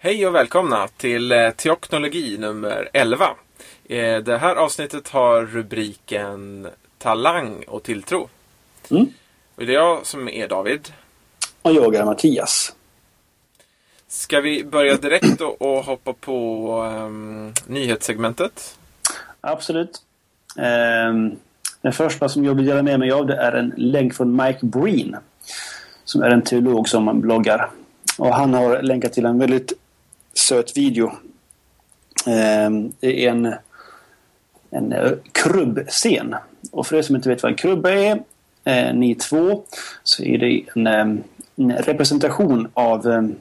Hej och välkomna till eh, Teoknologi nummer 11. Eh, Det här avsnittet har rubriken Talang och tilltro. Mm. Och det är jag som är David. Och jag är Mattias. Ska vi börja direkt och, hoppa på ehm, nyhetssegmentet? Absolut. Ehm, den första som jag vill dela med mig av det är en länk från Mike Breen. Som är en teolog som bloggar. Och han har länkat till en väldigt söt video. Ehm, det är en, en krubbscen. Och för er som inte vet vad en krubba är, eh, ni två, så är det en, ehm, en representation av ehm,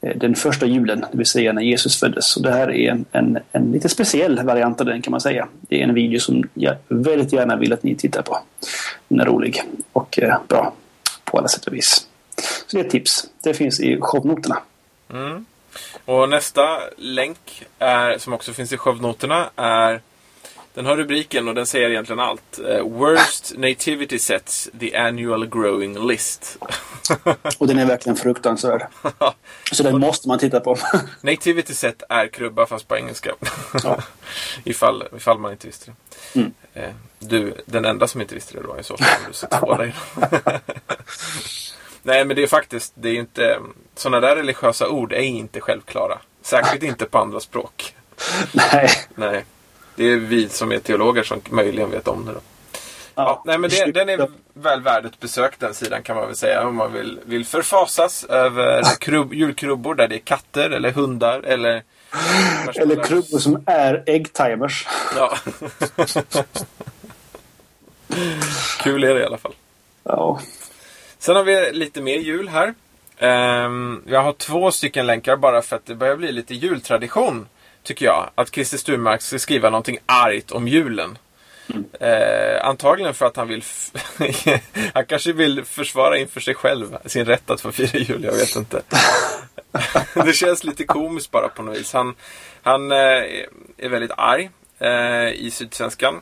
den första julen, det vill säga när Jesus föddes. Och det här är en, en, lite speciell variant av den kan man säga. Det är en video som jag väldigt gärna vill att ni tittar på. Den är rolig och eh, bra på alla sätt och vis. Så det är ett tips. Det finns i shownoterna. Mm. Och nästa länk är, som också finns i shownoterna är den har rubriken och den säger egentligen allt. Eh, Worst Nativity Sets The Annual Growing List. Och den är verkligen fruktansvärd. Så den måste man titta på. Nativity Set är krubba fast på engelska. Ja. ifall, ifall man inte visste det. Mm. Eh, Du, den enda som inte visste det då i så fall. Du två. Nej men det är faktiskt, det är inte, sådana där religiösa ord är inte självklara. Särskilt inte på andra språk. Nej. Nej. Det är vi som är teologer som möjligen vet om det då. Ja, nej men det, den är väl värd ett besök den sidan kan man väl säga. Om man vill, vill förfasas över krubb, julkrubbor där det är katter eller hundar eller... Eller krubbor som är äggtimers. Ja. Kul är det i alla fall. Ja. Sen har vi lite mer jul här. Ehm, jag har två stycken länkar bara för att det börjar bli lite jultradition. Tycker jag. Att Christer Sturmark ska skriva någonting argt om julen. Eh, antagligen för att han vill... han kanske vill försvara inför sig själv sin rätt att få fira jul. Jag vet inte. det känns lite komiskt bara på något vis. Han, han eh, är väldigt arg eh, i Sydsvenskan.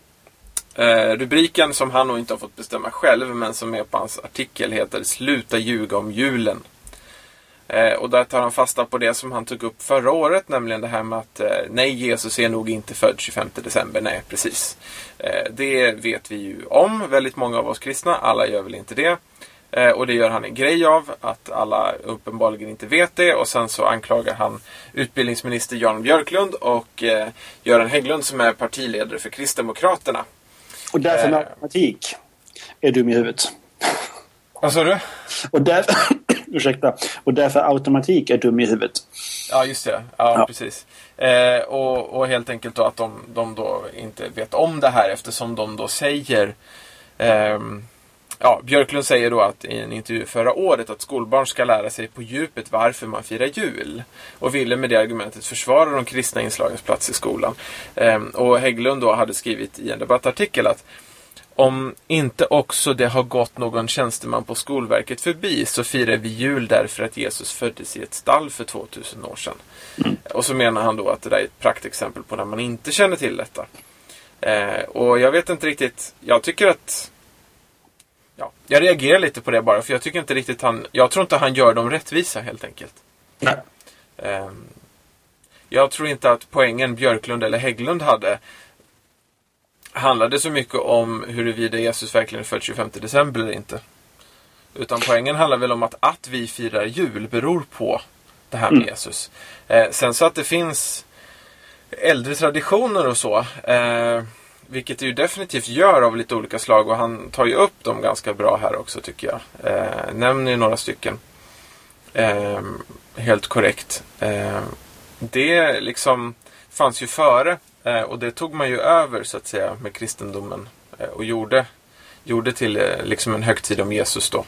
Eh, rubriken som han nog inte har fått bestämma själv men som är på hans artikel heter Sluta ljuga om julen. Eh, och där tar han fasta på det som han tog upp förra året, nämligen det här med att eh, nej, Jesus är nog inte född 25 december. Nej, precis. Eh, det vet vi ju om, väldigt många av oss kristna. Alla gör väl inte det. Eh, och det gör han en grej av, att alla uppenbarligen inte vet det. Och sen så anklagar han utbildningsminister Jan Björklund och eh, Göran Hägglund som är partiledare för Kristdemokraterna. Och därför Eh. matematik är dum i huvudet. Vad sa du? Och därför, ursäkta, och därför automatik är dum i huvudet. Ja, just det. Ja, Ja. precis. Eh, och, och helt enkelt då att de, de då inte vet om det här eftersom de då säger ehm, Ja, Björklund säger då att i en intervju förra året att skolbarn ska lära sig på djupet varför man firar jul. Och ville med det argumentet försvara de kristna inslagens plats i skolan. Ehm, och Hägglund då hade skrivit i en debattartikel att om inte också det har gått någon tjänsteman på Skolverket förbi så firar vi jul därför att Jesus föddes i ett stall för 2000 år sedan. Och så menar han då att det där är ett praktexempel på när man inte känner till detta. Eh, och jag vet inte riktigt, jag tycker att Ja, jag reagerar lite på det bara för jag tycker inte riktigt han, jag tror inte han gör dem rättvisa helt enkelt. Nej. Ehm, jag tror inte att poängen Björklund eller Hägglund hade handlade så mycket om huruvida Jesus verkligen är född 25 december eller inte. Utan poängen handlar väl om att att vi firar jul beror på det här med Mm. Jesus. Eh, sen så att det finns äldre traditioner och så. Eh, vilket det ju definitivt gör av lite olika slag och han tar ju upp dem ganska bra här också tycker jag. Eh, nämner ju några stycken. Eh, helt korrekt. Eh, det liksom fanns ju före eh, och det tog man ju över så att säga med kristendomen eh, och gjorde, gjorde till eh, liksom en högtid om Jesus då.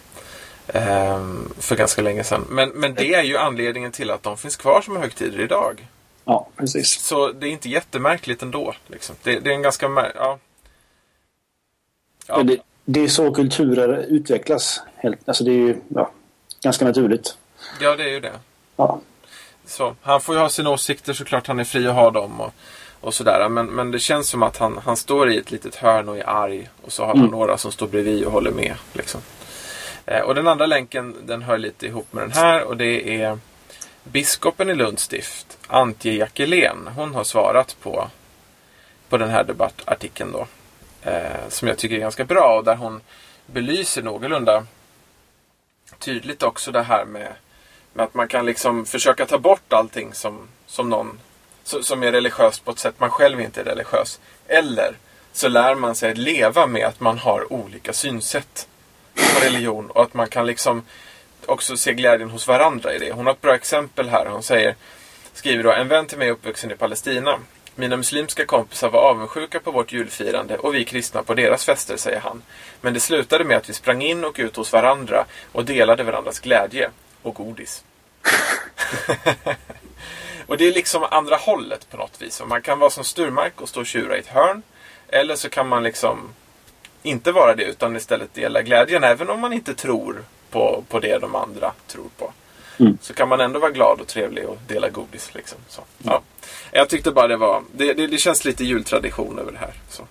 Eh, för ganska länge sedan. Men, men det är ju anledningen till att de finns kvar som högtider idag. Ja, precis. Så det är inte jättemärkligt ändå. Liksom. Det, det är en ganska ja. Ja. Det, det är så kulturer utvecklas. Helt, alltså det är ju ja, ganska naturligt. ja, det är ju det. Ja. Så, han får ju ha sina åsikter såklart. Han är fri att ha dem. Och, och sådär. Men, men det känns som att han, han står i ett litet hörn och är arg. Och så har Mm. några som står bredvid och håller med. Liksom. Eh, och den andra länken den hör lite ihop med den här. Och det är biskopen i Lunds stift, Antje Jackelén, hon har svarat på, på den här debattartikeln då. Eh, som jag tycker är ganska bra och där hon belyser någorlunda tydligt också det här med, med att man kan liksom försöka ta bort allting som, som någon som är religiöst på ett sätt man själv inte är religiös. Eller så lär man sig att leva med att man har olika synsätt på religion och att man kan liksom också se glädjen hos varandra i det. Hon har ett bra exempel här. Hon säger, skriver då, en vän till mig är uppvuxen i Palestina. Mina muslimska kompisar var avundsjuka på vårt julfirande och vi kristna på deras fester, säger han. Men det slutade med att vi sprang in och ut hos varandra och delade varandras glädje. Och godis. och det är liksom andra hållet på något vis. Man kan vara som Sturmark och stå och tjura i ett hörn. Eller så kan man liksom inte vara det utan istället dela glädjen även om man inte tror på, på det de andra tror på. Mm. Så kan man ändå vara glad och trevlig och dela godis. Liksom. Så, ja. Jag tyckte bara det var... Det, det, det känns lite jultradition över det här. Så.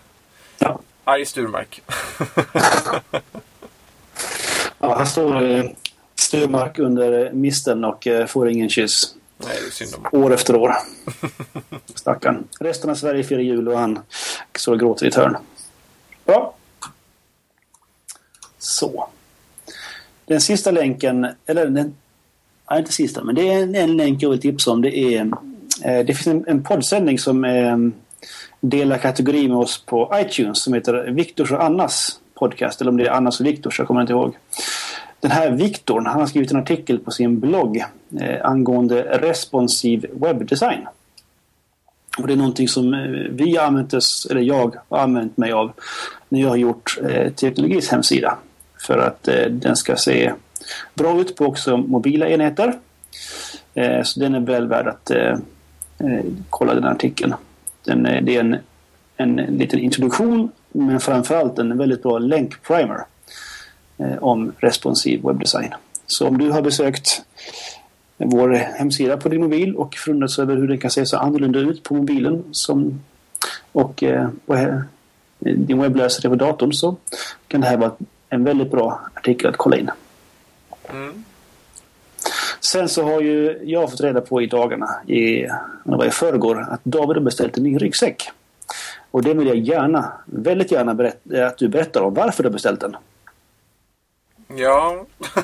Ja. Arg Sturmark. ja, här står eh, Sturmark under misten och eh, får ingen kyss. Nej, det är synd om. År efter år. Stackarn. Resten av Sverige firar jul och han står och gråter i ett hörn. Ja. Så. Den sista länken, eller den, nej, inte sista, men det är en, en länk jag vill tipsa om. Det, är, eh, det finns en, en poddsändning som eh, delar kategori med oss på iTunes som heter Viktors och Annas podcast. Eller om det är Annas och Viktors, jag kommer inte ihåg. Den här Viktor, han har skrivit en artikel på sin blogg eh, angående responsiv webbdesign. Och det är någonting som eh, vi har använt oss, eller jag har använt mig av när jag har gjort eh, Teknologis hemsida. För att eh, den ska se bra ut på också mobila enheter. Eh, så den är väl värd att eh, eh kolla den artikeln. Den, eh, det är en, en liten introduktion men framförallt en väldigt bra länkprimer eh, om responsiv webbdesign. Så om du har besökt vår hemsida på din mobil och förundrats över hur den kan se så annorlunda ut på mobilen som, och på din webbläsare på datorn så kan det här vara en väldigt bra artikel att kolla in. Mm. Sen så har ju jag fått reda på i dagarna, i, det var i förrgår, att David har beställt en ny ryggsäck. Och det vill jag gärna, väldigt gärna berätta, att du berättar om varför du har beställt den. Ja.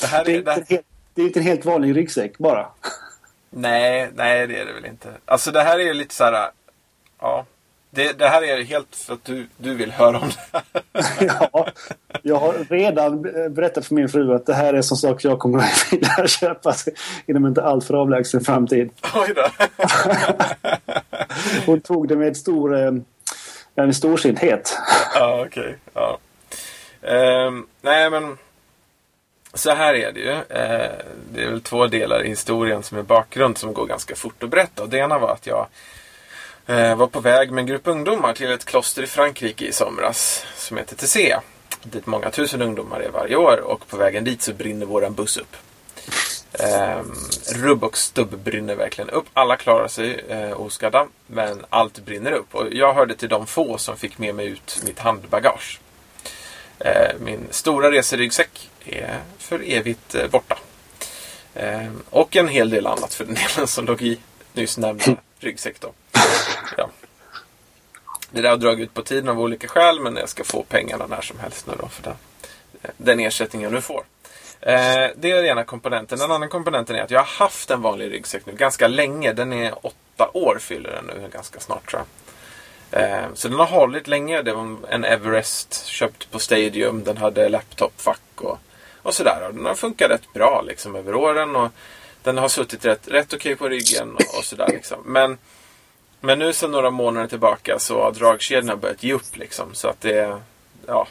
det, här är, det, är det... Helt, det är inte en helt vanlig ryggsäck bara. nej, nej det är det väl inte. Alltså det här är lite så här, ja. Det, det, här är helt för att du, du vill höra om det här. ja, jag har redan berättat för min fru att det här är som sak jag kommer att vilja köpa inom inte alltför avlägsen framtid. Oj då. Hon tog det med stor, eh, en storsinthet. ja, okej. Okay. Ja. Um, nej, men så här är det ju. Uh, det är väl två delar i historien som är bakgrund som går ganska fort att berätta. Och det ena var att jag var på väg med en grupp ungdomar till ett kloster i Frankrike i somras som heter Tessé. Dit många tusen ungdomar är varje år och på vägen dit så brinner våran buss upp. Eh, rubb och stubb brinner verkligen upp. Alla klarar sig eh, oskadda men allt brinner upp. Och jag hörde till de få som fick med mig ut mitt handbagage. Eh, min stora reseryggsäck är för evigt eh, borta. Eh, och en hel del annat för den delen som låg i nyss nämnda ryggsäck. Då ja. Det där har dragit ut på tiden av olika skäl men jag ska få pengarna när som helst nu då för den, den ersättning jag nu får. Eh, det är den ena komponenten. Den andra komponenten är att jag har haft en vanlig ryggsäck nu ganska länge. Den är åtta år fyller den nu ganska snart tror jag. Eh, så den har hållit länge. Det var en Everest köpt på Stadium. Den hade laptopfack och, och sådär. Och den har funkat rätt bra liksom över åren. Och den har suttit rätt, rätt okej okay på ryggen och, och sådär. Liksom. Men men nu sedan några månader tillbaka så har dragkedjorna börjat ge upp liksom. Så att det ja,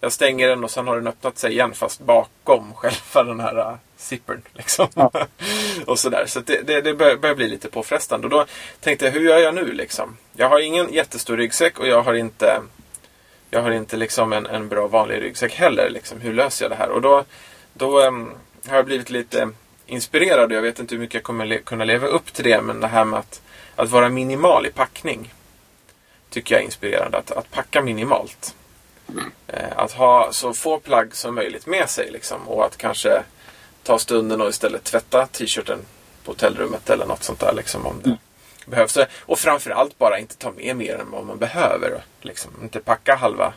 jag stänger den och sen har den öppnat sig igen fast bakom själva den här uh, zippern. Liksom. Ja. och sådär. Så det, det, det börjar, börjar, bli lite påfrestande. Och då tänkte jag, hur gör jag nu liksom? Jag har ingen jättestor ryggsäck och jag har inte jag har inte liksom en, en bra vanlig ryggsäck heller. Liksom. Hur löser jag det här? Och då, då um, har jag blivit lite inspirerad. Jag vet inte hur mycket jag kommer le kunna leva upp till det. Men det här med att att vara minimal i packning tycker jag är inspirerande. Att, att packa minimalt. Eh, att ha så få plagg som möjligt med sig liksom, och att kanske ta stunden och istället tvätta t-shirten på hotellrummet eller något sånt där. Liksom, om det behövs. Och framförallt bara inte ta med mer än vad man behöver. Liksom. Inte packa halva,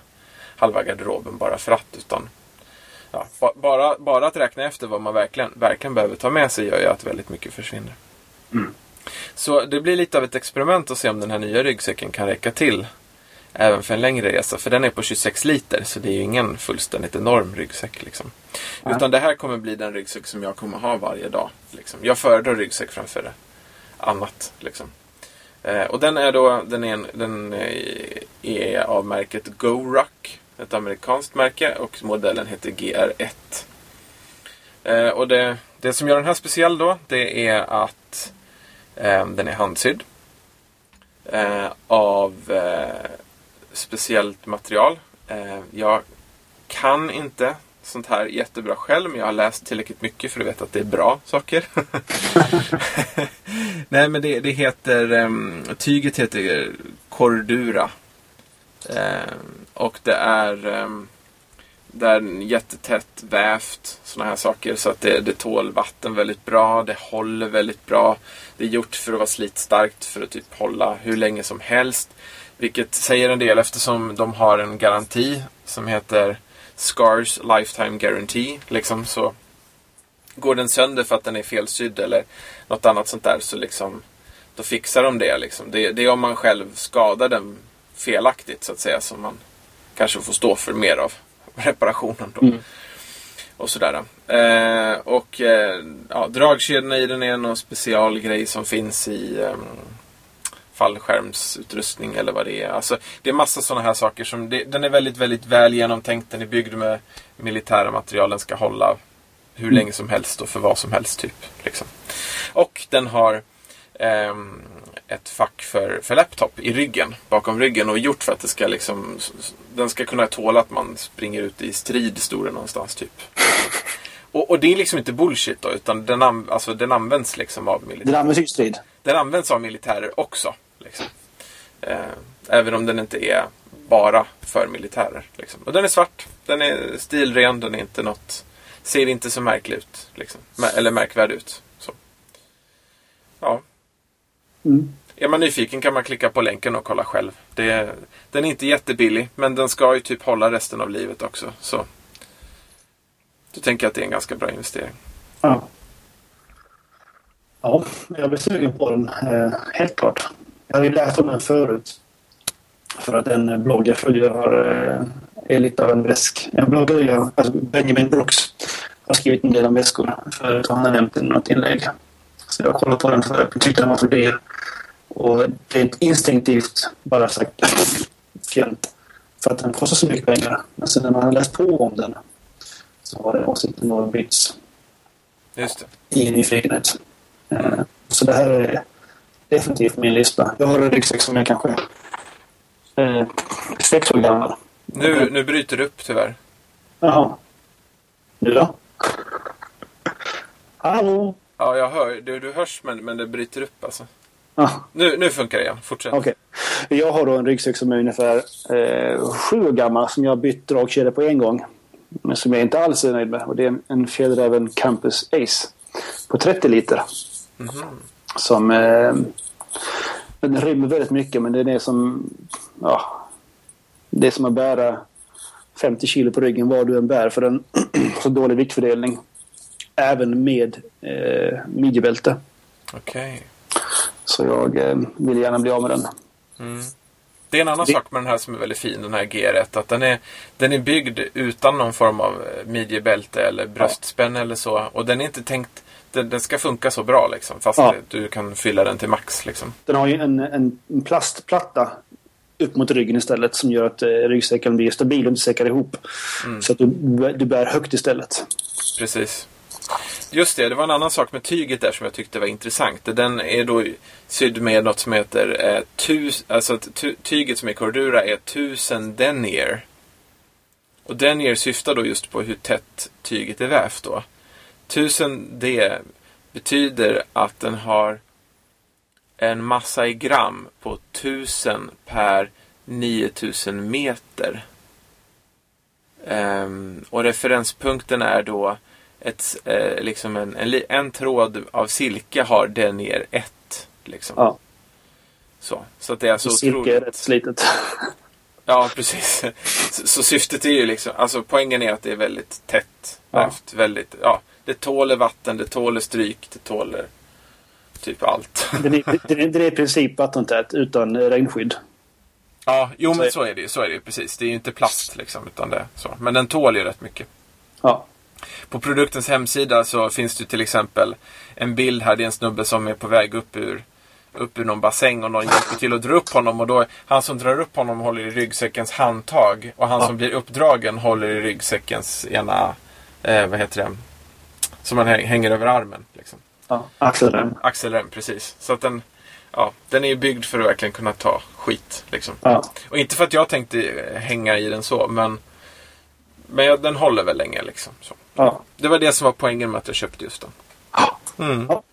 halva garderoben bara för att. Utan ja, ba- bara, bara att räkna efter vad man verkligen, verkligen behöver ta med sig gör ju att väldigt mycket försvinner. Så det blir lite av ett experiment att se om den här nya ryggsäcken kan räcka till. Även för en längre resa. För den är på 26 liter. Så det är ju ingen fullständigt enorm ryggsäck. Liksom. Nej. Utan det här kommer bli den ryggsäck som jag kommer ha varje dag. Liksom. Jag föredrar ryggsäck framför annat. Liksom. Eh, och den är då den är, en, den är- är av märket GoRuck. Ett amerikanskt märke. Och modellen heter GR1. Eh, och det, det som gör den här speciell då. Det är att eh, Eh, den är handsydd. Eh, av eh, speciellt material. Jag kan inte sånt här jättebra själv, men jag har läst tillräckligt mycket för att veta att det är bra saker. Nej, men det, det heter... Ehm, tyget heter Cordura. Och det är... Ehm, där är jättetätt vävt, sådana här saker. Så att det, det tål vatten väldigt bra. Det håller väldigt bra. Det är gjort för att vara slitstarkt, för att typ hålla hur länge som helst. Vilket säger en del eftersom de har en garanti som heter Scars Lifetime Guarantee. Liksom så går den sönder för att den är felsydd eller något annat sånt där så liksom då fixar de det. Liksom. Det, det är om man själv skadar den felaktigt så att säga som man kanske får stå för mer av reparationen. Då. Mm. Och sådär. Eh, och eh, ja, dragkedjorna i den är någon specialgrej som finns i eh, fallskärmsutrustning eller vad det är. Alltså, det är massa sådana här saker som det, den är väldigt, väldigt väl genomtänkt. Den är byggd med militära material. Den ska hålla hur länge som helst och för vad som helst typ. Liksom. Och den har ehm, ett fack för, för laptop i ryggen, bakom ryggen och gjort för att det ska liksom, den ska kunna tåla att man springer ut i strid, står det någonstans typ. Och, och det är liksom inte bullshit då, utan den, an, alltså, den används liksom av militärer. Den används i strid. Den används av militärer också. Liksom. Eh, även om den inte är bara för militärer. Liksom. Och den är svart. Den är stilren. Den är inte något... Ser inte så märklig ut. Liksom. Eller märkvärd ut. Så. Ja. Mm. Är man nyfiken kan man klicka på länken och kolla själv. Det den är inte jättebillig. Men den ska ju typ hålla resten av livet också. Så. Då tänker jag att det är en ganska bra investering. Ja. Ja, jag blir sugen på den. Eh, helt klart. Jag har ju läst om den förut. För att en blogg jag följer har, eh, är lite av en väsk. En bloggare, alltså Benjamin Brooks, har skrivit en del om väskor förut och han har nämnt den i något inlägg. Så jag kollade på den förut och tyckte den var för dyr. Och rent instinktivt bara sagt fjönt. För att den kostar så mycket pengar. Men sen när man har läst på om den så har den åsikten nog bytts Just det. i nyfikenhet. Eh, Så det här är definitivt min lista. Jag har en ryggsäck som är kanske eh, sex år gammal. Nu, nu bryter det upp tyvärr. Jaha. Nu då? Hallå? Ja, jag hör. Du, du hörs men, men det bryter upp alltså. Ah, Nu, nu funkar det igen. Fortsätt. Okej. Jag har då en ryggsäck som är ungefär eh, sju år gammal som jag har bytt dragkedja på en gång. Men som jag inte alls är nöjd med. Och det är en Fjällräven Campus Ace på 30 liter. Som eh, den rymmer väldigt mycket men den är som ja, det är som att bära 50 kilo på ryggen vad du än bär för den har så dålig viktfördelning. Även med eh, midjebälte. Okej. Så jag eh, vill gärna bli av med den. Det är en annan Det- sak med den här som är väldigt fin, den här G1. Att den är, den är byggd utan någon form av eh, midjebälte eller bröstspänne eller så. Och den är inte tänkt... Den, den ska funka så bra liksom. Fast Ja. du kan fylla den till max liksom. Den har ju en, en plastplatta upp mot ryggen istället som gör att eh, ryggsäcken blir stabil och inte säckar ihop. Så att du, du bär högt istället. Precis. Just det, det var en annan sak med tyget där som jag tyckte var intressant. Den är då sydd med något som heter eh, tus, alltså tyget som är Cordura är 1000 denier. Och denier syftar då just på hur tätt tyget är vävt då. 1000 D betyder att den har en massa i gram på 1000 per 9000 meter. Ehm, och referenspunkten är då ett, eh, liksom en, en, en tråd av silke har denier 1. Liksom. Ja. Så, så att det är så Silke är otroligt... rätt slitet. Ja, precis. Så, så syftet är ju liksom, alltså poängen är att det är väldigt tätt Ja. Väldigt, ja, det tåler vatten, det tåler stryk, det tåler typ allt. Den är, den är, den är i princip vattentät utan regnskydd. Ja, jo men är- så är det ju, så är det ju precis. Det är ju inte plast liksom, utan det så. Men den tål ju rätt mycket. Ja. På produktens hemsida så finns det till exempel en bild här. Det är en snubbe som är på väg upp ur, upp ur någon bassäng och någon hjälper till att dra upp honom. Och då, han som drar upp honom håller i ryggsäckens handtag. Och han Ja. som blir uppdragen håller i ryggsäckens ena, eh, vad heter det, som man häng- hänger över armen. Liksom. ja. Axelrem. Axelrem, precis. Så att den, ja, den är ju byggd för att verkligen kunna ta skit. Liksom. Ja. Och inte för att jag tänkte hänga i den så, men, men den håller väl länge. Liksom, så. Ja. Det var det som var poängen med att jag köpte just den. Mm. Ja.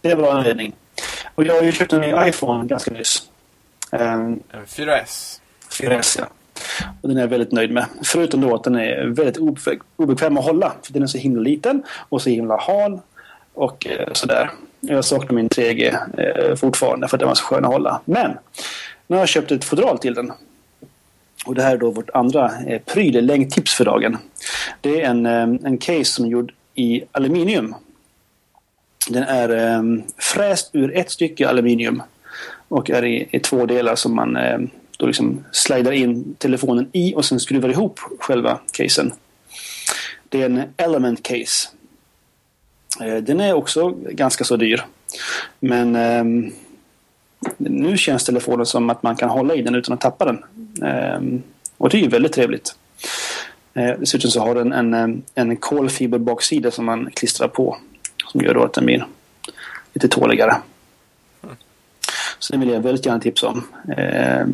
Det bra anledning. Och jag har ju köpt en ny iPhone ganska nyss. Um, En 4S. 4S ja. Och den är jag väldigt nöjd med. Förutom då att den är väldigt obe- obekväm att hålla. För den är så himla liten och så himla hal. Och eh, sådär. Jag saknar min 3G eh, fortfarande för att den var så skön att hålla. Men nu har jag köpt ett fodral till den. Och det här är då vårt andra eh, prylelängdtips för dagen. Det är en, eh, en case som är gjord i aluminium. Den är eh, fräst ur ett stycke aluminium och är i, i två delar som man eh, då liksom slidar in telefonen i och sen skruvar ihop själva casen. Det är en element case. Eh, den är också ganska så dyr. Men eh, nu känns telefonen som att man kan hålla i den utan att tappa den. Ehm, och det är ju väldigt trevligt. Eh, dessutom så har den en, ehm, en, kolfiberbaksida som man klistrar på. Som gör då att den blir lite tåligare. Så den vill jag väldigt gärna tipsa om. Eh,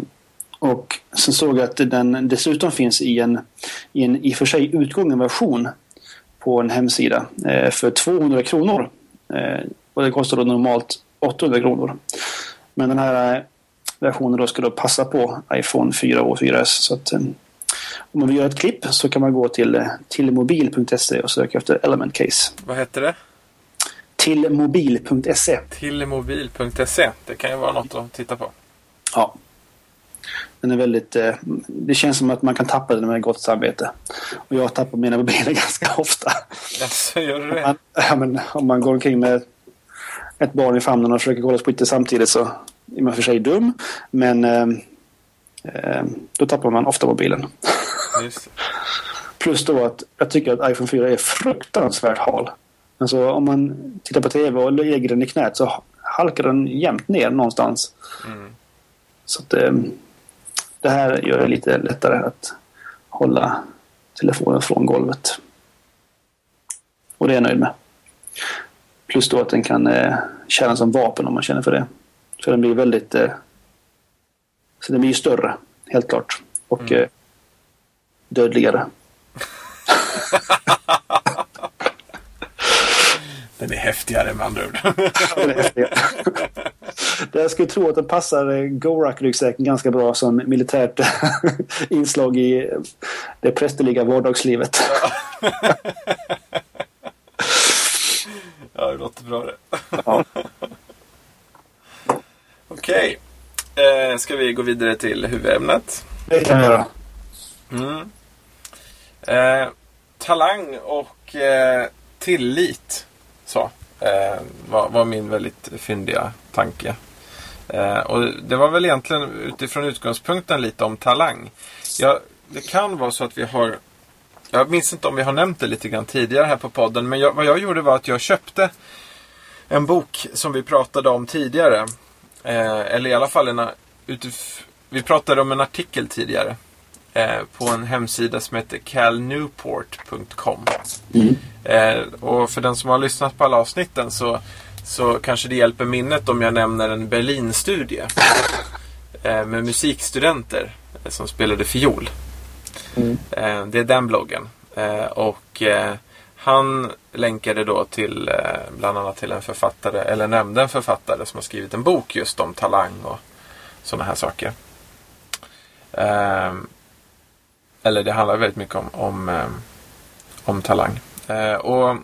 och sen såg jag att den dessutom finns i en i en i och för sig utgången version på en hemsida eh, för 200 kronor. Eh, och det kostar då normalt 800 kronor. Men den här versionen då ska då passa på iPhone 4 och 4S. Så att, eh, om man vill göra ett klipp så kan man gå till eh, tillmobil.se och söka efter Element Case. Vad heter det? Tillmobil.se Tillmobil.se. Det kan ju vara något att titta på. Ja. Den är väldigt... Eh, det känns som att man kan tappa den med gott samvete. Och jag tappar mina mobiler ganska ofta. Jaså, gör du det? Man, ja, men, om man går omkring med ett barn i famnen och försöker kolla på Twitter samtidigt så är man för sig dum. Men eh, då tappar man ofta mobilen. Plus då att jag tycker att iPhone 4 är fruktansvärt hal. Alltså om man tittar på TV och lägger den i knät så halkar den jämt ner någonstans. Mm. Så att, eh, det här gör det lite lättare att hålla telefonen från golvet. Och det är jag nöjd med. Plus då att den kan eh, tjäna som vapen om man känner för det. Så den blir väldigt... Eh, så den blir ju större, helt klart. Och Mm. eh, dödligare. Den är häftigare med andra ord. Det är häftigt. Det jag skulle tro att den passar eh, Gorak-ryggsäcken ganska bra som militärt inslag i eh, det prästerliga vardagslivet. ja, det låter bra det. Ja. Okej. Eh, ska vi gå vidare till huvudämnet? Det kan jag göra. Mm. Eh, talang och eh, tillit. Så. Eh, var, var min väldigt fyndiga tanke. Eh, och det var väl egentligen utifrån utgångspunkten lite om talang. Ja, det kan vara så att vi har jag minns inte om vi har nämnt det lite grann tidigare här på podden. Men jag, vad jag gjorde var att jag köpte en bok som vi pratade om tidigare. Eh, eller i alla fall en, utif- vi pratade om en artikel tidigare. Eh, på en hemsida som heter calnewport.com. Eh, och för den som har lyssnat på alla avsnitten så, så kanske det hjälper minnet om jag nämner en Berlinstudie. eh, med musikstudenter eh, som spelade fiol. Eh, det är den bloggen. Och han länkade då till eh, bland annat till en författare, eller nämnde en författare som har skrivit en bok just om talang och sådana här saker. Ehm, eller det handlar väldigt mycket om, om, ehm, om talang. Eh, och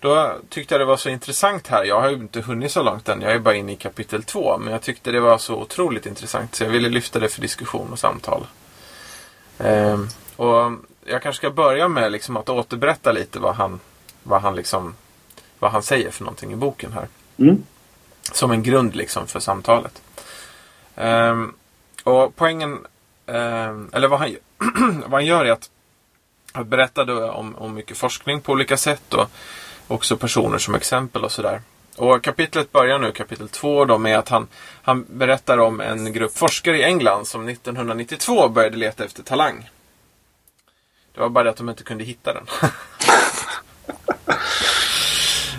då tyckte jag det var så intressant här. Jag har ju inte hunnit så långt än. Jag är bara inne i kapitel två. Men jag tyckte det var så otroligt intressant så jag ville lyfta det för diskussion och samtal. Ehm, och jag kanske ska börja med liksom att återberätta lite vad han, vad han, liksom, vad han säger för någonting i boken här. Mm. Som en grund liksom för samtalet. Ehm, och poängen, ehm, eller vad han, vad han gör är att han berättar om, om mycket forskning på olika sätt och också personer som exempel och sådär. Och kapitlet börjar nu, kapitel två, då, med att han, han berättar om en grupp forskare i England som 1992 började leta efter talang. Det var bara det att de inte kunde hitta den.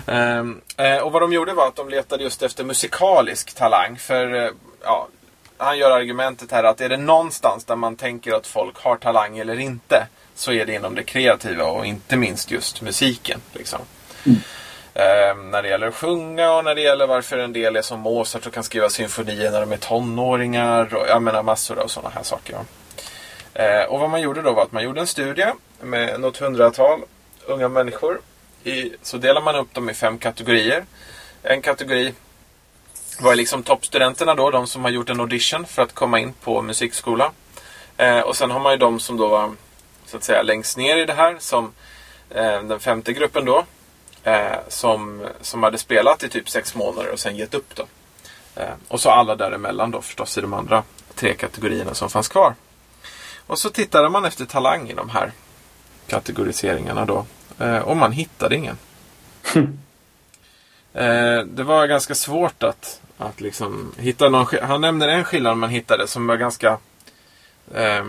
Ehm, eh, och vad de gjorde var att de letade just efter musikalisk talang. För eh, ja, han gör argumentet här att är det någonstans där man tänker att folk har talang eller inte så är det inom det kreativa och inte minst just musiken. Liksom. Mm. Ehm, när det gäller att sjunga och när det gäller varför en del är som Mozart och kan skriva symfonier när de är tonåringar. Och, jag menar massor av sådana här saker. Eh, och vad man gjorde då var att man gjorde en studie med något hundratal unga människor. I, så delar man upp dem i fem kategorier. En kategori var liksom toppstudenterna då, de som har gjort en audition för att komma in på musikskola. Eh, och sen har man ju de som då var så att säga längst ner i det här, som eh, den femte gruppen då. Eh, som, som hade spelat i typ sex månader och sen gett upp då. Eh, och så alla däremellan då förstås i de andra tre kategorierna som fanns kvar. Och så tittade man efter talang i de här kategoriseringarna då. Eh, och man hittade ingen. Eh, det var ganska svårt att, att liksom hitta någon Han nämner en skillnad man hittade som var ganska eh,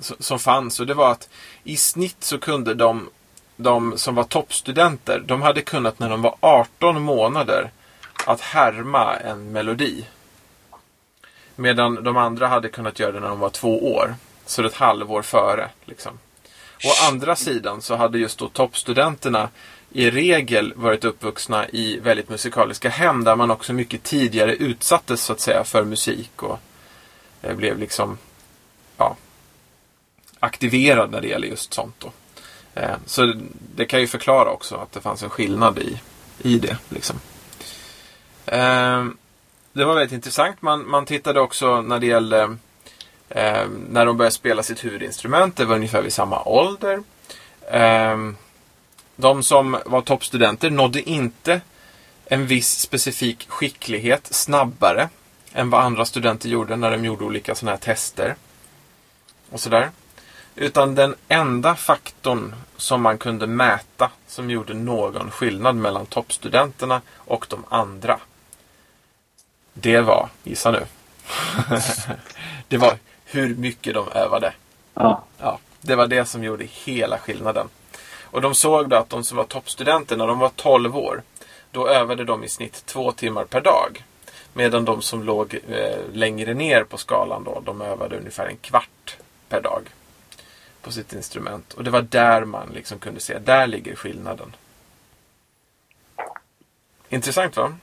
som fanns och det var att i snitt så kunde de, de som var toppstudenter, de hade kunnat när de var 18 månader att härma en melodi. Medan de andra hade kunnat göra det när de var två år. Så ett halvår före. Liksom. Å andra sidan så hade just då toppstudenterna i regel varit uppvuxna i väldigt musikaliska hem där man också mycket tidigare utsattes så att säga för musik och eh, blev liksom ja, aktiverad när det gäller just sånt. Då. Eh, så det kan ju förklara också att det fanns en skillnad i, i det. Liksom. Eh, det var väldigt intressant. Man, man tittade också när det gällde eh, när de började spela sitt huvudinstrument. Det var ungefär vid samma ålder. Eh, de som var toppstudenter nådde inte en viss specifik skicklighet snabbare än vad andra studenter gjorde när de gjorde olika sådana här tester. Och sådär. Utan den enda faktorn som man kunde mäta som gjorde någon skillnad mellan toppstudenterna och de andra. Det var, gissa nu. det var hur mycket de övade. Ja. Ja, det var det som gjorde hela skillnaden. Och de såg då att de som var toppstudenter när de var 12 år, då övade de i snitt två timmar per dag. Medan de som låg eh, längre ner på skalan då, de övade ungefär en kvart per dag på sitt instrument. Och det var där man liksom kunde se, där ligger skillnaden. Intressant va?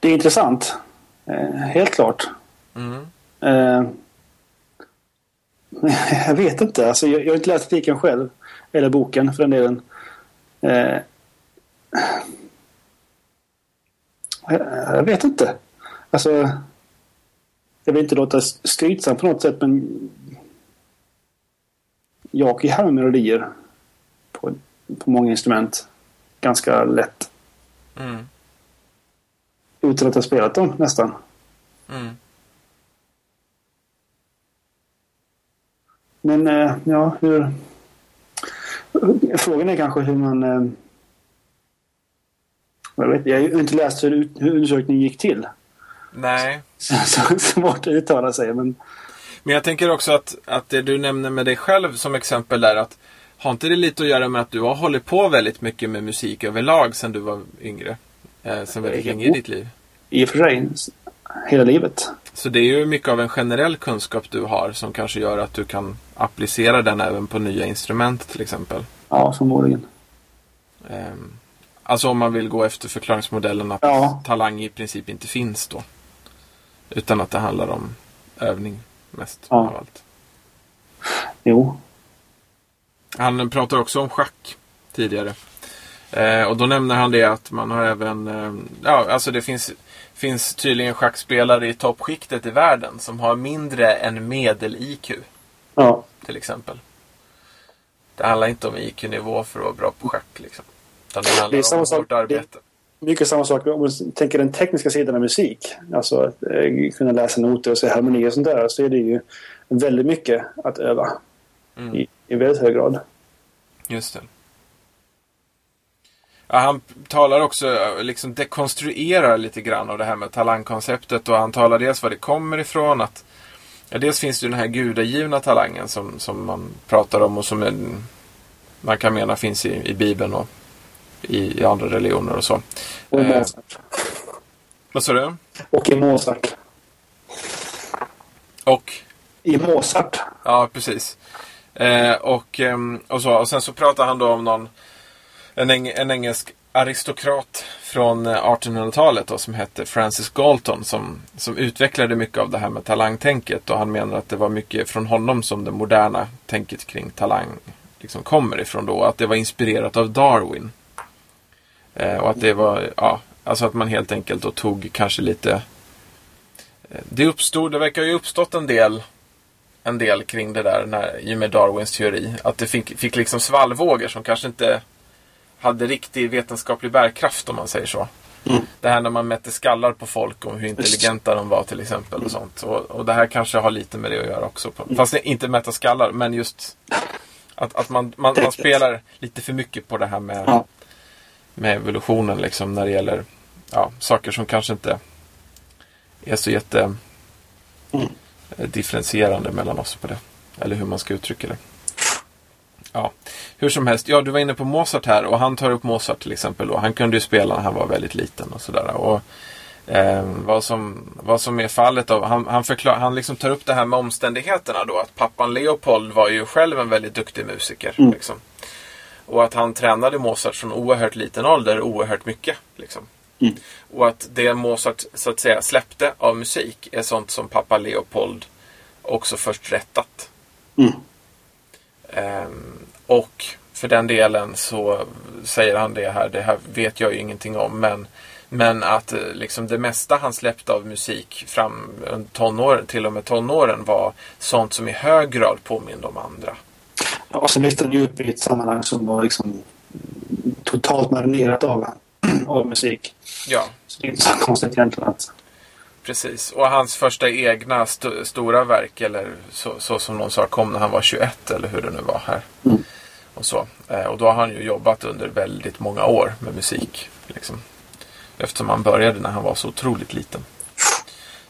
Det är intressant. Eh, helt klart. Mm. Eh, jag vet inte. Alltså, jag, jag har inte läst artikeln själv. Eller boken för den delen. Eh, jag, vet inte. Alltså, jag vill inte låta skrytsam på något sätt men jag kan härma melodier på, på många instrument ganska lätt. Mm. Utan att ha spelat dem nästan. Mm. Men eh, ja, hur... Frågan är kanske hur man... Eh, jag, vet, jag har inte läst hur, hur undersökningen gick till. Nej. Så, så, svårt att uttala sig. Men Men jag tänker också att, att det du nämner med dig själv som exempel där att har inte det lite att göra med att du har hållit på väldigt mycket med musik överlag sedan du var yngre? Eh, sen väldigt Jo. länge i ditt liv. i och för sig, hela livet. Så det är ju mycket av en generell kunskap du har som kanske gör att du kan applicera den även på nya instrument till exempel. Ja, förmodligen. Ehm, alltså om man vill gå efter förklaringsmodellen att Ja. talang i princip inte finns då. Utan att det handlar om övning mest Ja. av allt. Jo. Han pratar också om schack tidigare. Eh, och då nämner han det att man har även, eh, ja alltså det finns, finns tydligen schackspelare i toppskiktet i världen som har mindre än medel-IQ. Ja. Till exempel. Det handlar inte om IQ-nivå för att vara bra på schack. Liksom. Utan det handlar Det är samma om sak- hårt arbete. Mycket samma sak om man tänker den tekniska sidan av musik. Alltså att eh, kunna läsa noter och se harmoni och sånt där. Så är det ju väldigt mycket att öva. Mm. I, I väldigt hög grad. Just det. Ja, han talar också, eh, liksom dekonstruerar lite grann av det här med talangkonceptet och han talar dels var det kommer ifrån. att ja, Dels finns det ju den här gudagivna talangen som, som man pratar om och som en, man kan mena finns i, i Bibeln och i, i andra religioner och så. Och i Eh. Mozart. Vad sa du? Och i Mozart. Och? I Mozart. Ja, precis. Eh, och, ehm, och, så, och sen så pratar han då om någon, en, eng, en engelsk aristokrat från eh, 1800-talet som hette Francis Galton som, som utvecklade mycket av det här med talangtänket och han menar att det var mycket från honom som det moderna tänket kring talang liksom kommer ifrån då. Att det var inspirerat av Darwin. Eh, och att det var, ja, alltså att man helt enkelt då tog kanske lite eh, det uppstod, det verkar ju uppstått en del en del kring det där när, i och med Darwins teori. Att det fick, fick liksom svallvågor som kanske inte hade riktig vetenskaplig bärkraft om man säger så. Mm. Det här när man mätte skallar på folk och hur intelligenta de var till exempel. och sånt. Och, och det här kanske har lite med det att göra också. På, fast det- inte mäta skallar, men just att, att man, man, man spelar lite för mycket på det här med, Ja. med evolutionen liksom när det gäller ja, saker som kanske inte är så jätte Mm. differentierande mellan oss på det. Eller hur man ska uttrycka det. Ja, hur som helst. Ja, du var inne på Mozart här och han tar upp Mozart till exempel. Och han kunde ju spela när han var väldigt liten och sådär. Och eh, vad, som, vad som är fallet av, han, han, förklar, han liksom tar upp det här med omständigheterna då. Att pappan Leopold var ju själv en väldigt duktig musiker. Mm. Liksom. Och att han tränade Mozart från oerhört liten ålder oerhört mycket. Liksom. Mm. Och att det Mozart så att säga släppte av musik är sånt som pappa Leopold också först rättat. Mm. Ehm, och för den delen så säger han det här, det här vet jag ju ingenting om, men, men att eh, liksom det mesta han släppte av musik fram under tonåren, till och med tonåren var sånt som i hög grad påminde om andra. Ja, och sen lyfte han ju upp i ett sammanhang som var liksom totalt marinerat av, av musik. Ja, Så det är inte så konstigt egentligen att... precis. Och hans första egna st- stora verk, eller så, så som någon sa, kom när han var 21 eller hur det nu var här. Mm. Och, så. Eh, och då har han ju jobbat under väldigt många år med musik. Liksom. Eftersom han började när han var så otroligt liten.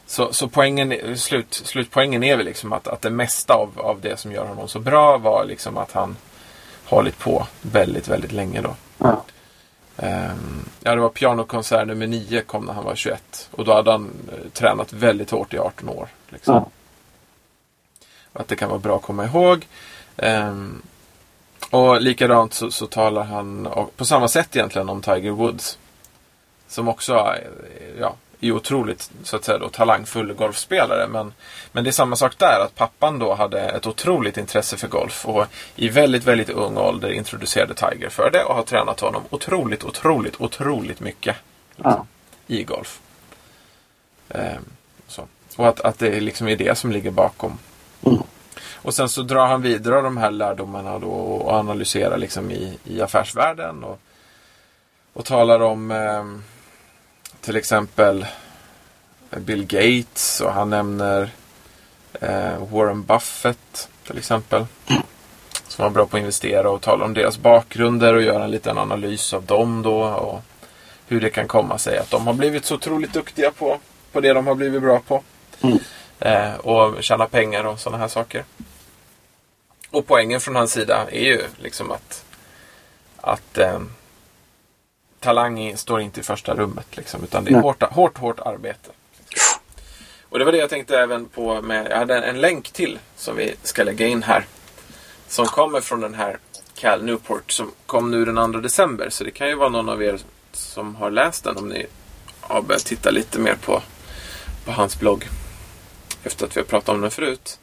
Så, så poängen, slut, slutpoängen är väl liksom att, att det mesta av, av det som gör honom så bra var liksom att han hållit på väldigt, väldigt länge då. Ja. Ehm, ja, det var pianokonsert nummer 9 kom när han var 21. Och då hade han eh, tränat väldigt hårt i 18 år. Liksom. Ja. Att det kan vara bra att komma ihåg. Ehm, och likadant så, så talar han på samma sätt egentligen om Tiger Woods. Som också är, ja, är otroligt så att säga, då, talangfull golfspelare. Men, men det är samma sak där. Att pappan då hade ett otroligt intresse för golf. Och i väldigt, väldigt ung ålder introducerade Tiger för det. Och har tränat honom otroligt, otroligt, otroligt mycket Ja. i golf. Ehm, så. Och att, att det liksom är det som ligger bakom. Mm. Och sen så drar han vidare de här lärdomarna då och analyserar liksom i, i affärsvärlden. Och, och talar om ehm, till exempel Bill Gates och han nämner eh, Warren Buffett till exempel. Som var bra på att investera och tala om deras bakgrunder och göra en liten analys av dem då. Och hur det kan komma sig att de har blivit så otroligt duktiga på, på det de har blivit bra på. Mm. Eh, och tjäna pengar och sådana här saker. Och poängen från hans sida är ju liksom att, att eh, talang står inte i första rummet. Liksom, utan det är hårt, hårt, hårt arbete. Och det var det jag tänkte även på med, jag hade en, en länk till som vi ska lägga in här. Som kommer från den här Cal Newport som kom nu den 2 december. Så det kan ju vara någon av er som har läst den om ni har börjat titta lite mer på, på hans blogg. Efter att vi har pratat om den förut.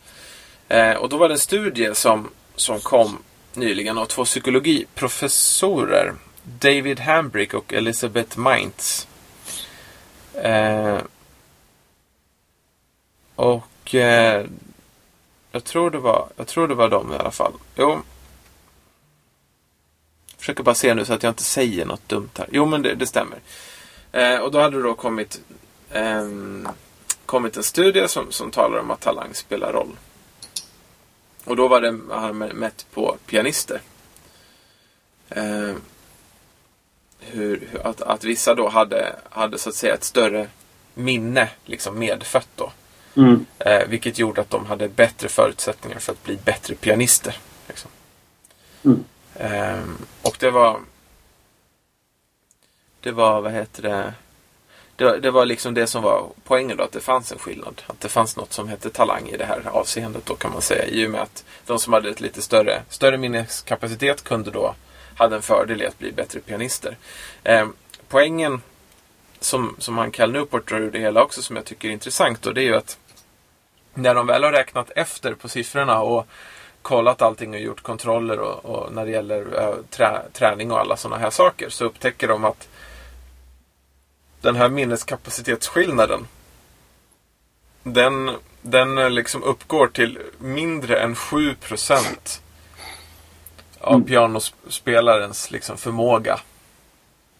Eh, och då var det en studie som, som kom nyligen av två psykologiprofessorer. David Hambrick och Elizabeth Mainz. Eh, och eh, jag tror det var, jag tror det var dem i alla fall. Jo. Jag försöker bara se nu så att jag inte säger något dumt här. Jo, men det, det stämmer. Eh, och då hade det då kommit, eh, kommit en studie som, som talar om att talang spelar roll. Och då var det han mätt på pianister. Eh, hur, att, att vissa då hade, hade så att säga ett större minne liksom medfött då. Mm. Eh, vilket gjorde att de hade bättre förutsättningar för att bli bättre pianister. Liksom. Mm. Eh, och det var... Det var, vad heter det? det? Det var liksom det som var poängen då, att det fanns en skillnad. Att det fanns något som hette talang i det här avseendet då kan man säga. I och med att de som hade ett lite större, större minneskapacitet kunde då hade en fördel i att bli bättre pianister. Eh, poängen som, som han Cal Newport drar ur det hela också som jag tycker är intressant då, det är ju att när de väl har räknat efter på siffrorna och kollat allting och gjort kontroller och, och när det gäller äh, trä, träning och alla sådana här saker så upptäcker de att den här minneskapacitetsskillnaden den, den eh, liksom uppgår till mindre än 7 procent av Mm. pianospelarens liksom förmåga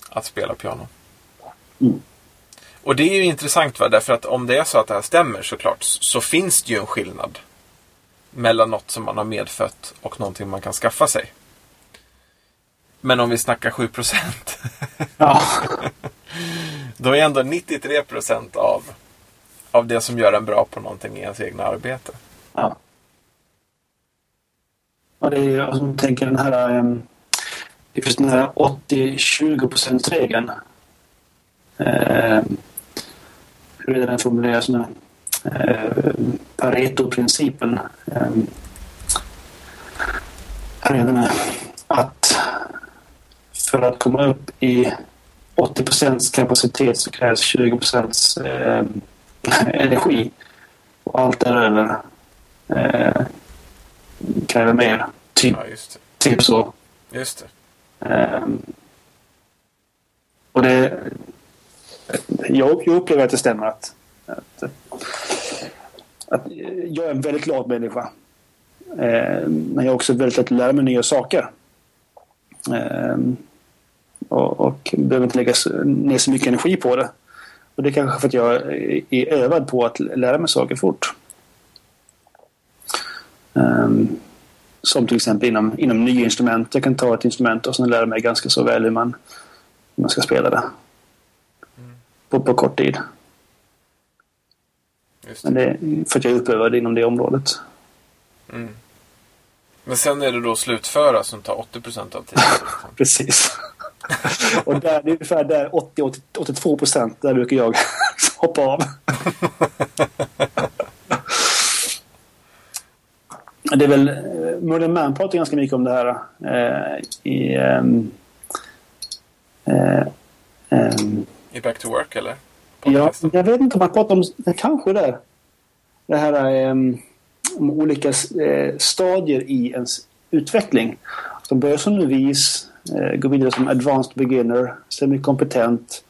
att spela piano. Mm. Och det är ju intressant va, därför att om det är så att det här stämmer såklart så finns det ju en skillnad mellan något som man har medfött och någonting man kan skaffa sig. Men om vi snackar 7 procent, Ja. då är ändå 93 procent av, av det som gör en bra på någonting i ens egna arbete. ja. Och det är alltså, jag tänker den här... Um, det finns den här 80-20 regeln. Eh, hur är den formuleras nu? Ehm, Pareto-principen. Um, här är den här. Att för att komma upp i 80 kapacitet så krävs 20 eh, energi. Och allt däröver eh, kräver mer. Typ, Ja, just typ så. det. Just det. Ehm, och det... Jag, jag upplever att det stämmer att, att, att jag är en väldigt glad människa. Ehm, men jag är också väldigt lätt att lära mig nya saker. Ehm, och, och behöver inte lägga ner så mycket energi på det. Och det är kanske för att jag är övad på att lära mig saker fort. Ehm, som till exempel inom, inom nya instrument. Jag kan ta ett instrument och sen lära mig ganska så väl hur man, hur man ska spela det. På, på kort tid. Just Men det. det för att jag är uppövad inom det området. Mm. Men sen är det då slutföra som tar 80 procent av tiden. Precis. och där, det är ungefär där 80-82 procent. Där brukar jag hoppa av. det är väl... eh, Modern Man pratar ganska mycket om det här. Eh, I... ehm, eh, ehm, I Back to Work eller? Ja, jag vet inte om man pratar om... Kanske där. Det här um, om olika eh, stadier i ens utveckling. De börjar som novis, eh, går vidare som advanced beginner, semikompetent,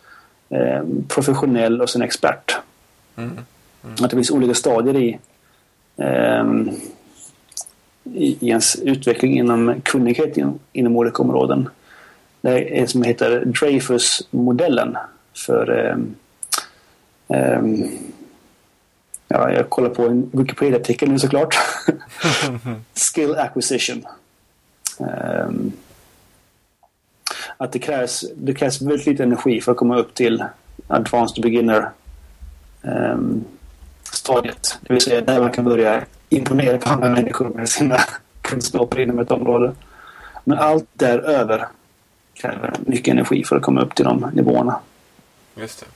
eh, professionell och sen expert. Mm. Att det finns olika stadier i, ehm, i, i ens utveckling inom kunnighet inom, inom olika områden. Det är en som heter Dreyfus-modellen för ehm, ehm, Ja, jag kollar på en Wikipedia-artikel nu såklart. Skill acquisition. Ehm, att det krävs, det krävs väldigt lite energi för att komma upp till advanced beginner ehm, stadiet. Det vill säga där man kan börja imponera på andra människor med sina kunskaper inom ett område. Men allt däröver kräver mycket energi för att komma upp till de nivåerna. Just det.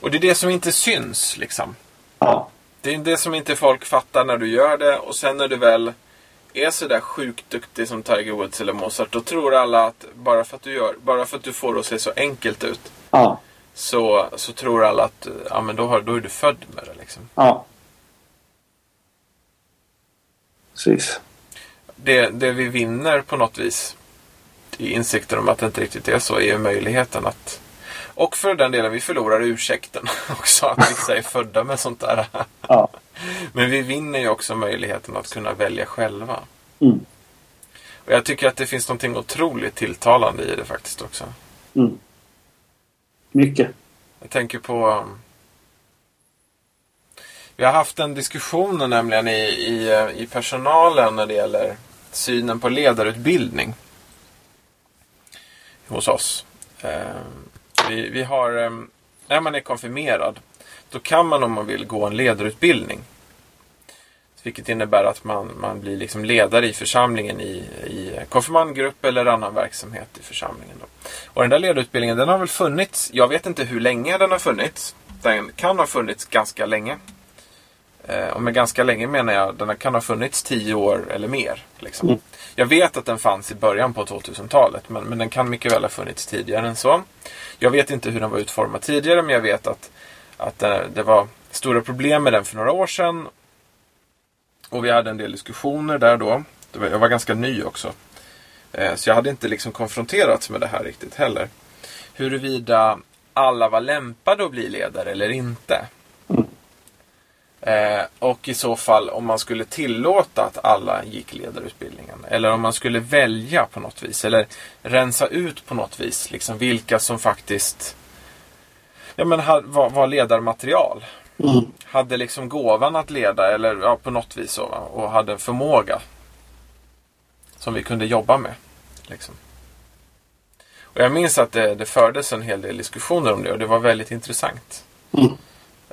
Och det är det som inte syns liksom. Ja, Det är det som inte folk fattar när du gör det och sen när du väl är sådär sjukt duktig som Tiger Woods eller Mozart då tror alla att bara för att du, gör, bara för att du får det att se så enkelt ut ja, så, så tror alla att ja, men då, har, då är du född med det. Liksom. ja. Precis. Det, det vi vinner på något vis i insikten om att det inte riktigt är så är möjligheten att och för den delen, vi förlorar ursäkten också. Att vissa är födda med sånt där. Ja. Men vi vinner ju också möjligheten att kunna välja själva. Mm. Och jag tycker att det finns någonting otroligt tilltalande i det faktiskt också. Mm. Mycket. Jag tänker på... Vi har haft en diskussion nämligen i, i, i personalen när det gäller synen på ledarutbildning. Hos oss. Eh, vi, vi har... Eh, när man är konfirmerad då kan man om man vill gå en ledarutbildning. Vilket innebär att man, man blir liksom ledare i församlingen i, i konfirmandgrupp eller annan verksamhet i församlingen. Då. Och den där ledarutbildningen den har väl funnits, jag vet inte hur länge den har funnits. Den kan ha funnits ganska länge. Eh, och med ganska länge menar jag den kan ha funnits tio år eller mer. Liksom. Mm. Jag vet att den fanns i början på 2000-talet men, men den kan mycket väl ha funnits tidigare än så. Jag vet inte hur den var utformad tidigare men jag vet att, att det, det var stora problem med den för några år sedan. Och vi hade en del diskussioner där då. Jag var ganska ny också. Eh, så jag hade inte liksom konfronterats med det här riktigt heller. Huruvida alla var lämpade att bli ledare eller inte. Eh, och i så fall om man skulle tillåta att alla gick ledarutbildningen. Eller om man skulle välja på något vis. Eller rensa ut på något vis. Liksom vilka som faktiskt ja, men, var, var ledarmaterial. Mm. Hade liksom gåvan att leda eller ja, på något vis så. Och hade en förmåga. Som vi kunde jobba med. Liksom. Och jag minns att det, det fördes en hel del diskussioner om det och det var väldigt intressant. Mm.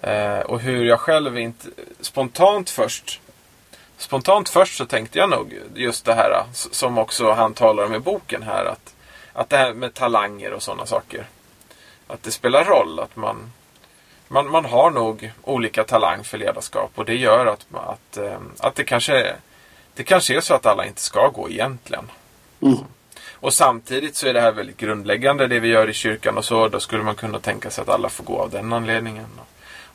Eh, och hur jag själv inte spontant först Spontant först så tänkte jag nog just det här som också han talar om i boken här att, att det här med talanger och sådana saker. Att det spelar roll att man, man, man har nog olika talang för ledarskap och det gör att, att, eh, att det kanske det kanske är så att alla inte ska gå egentligen. Mm. Och samtidigt så är det här väldigt grundläggande det vi gör i kyrkan och så. Då skulle man kunna tänka sig att alla får gå av den anledningen.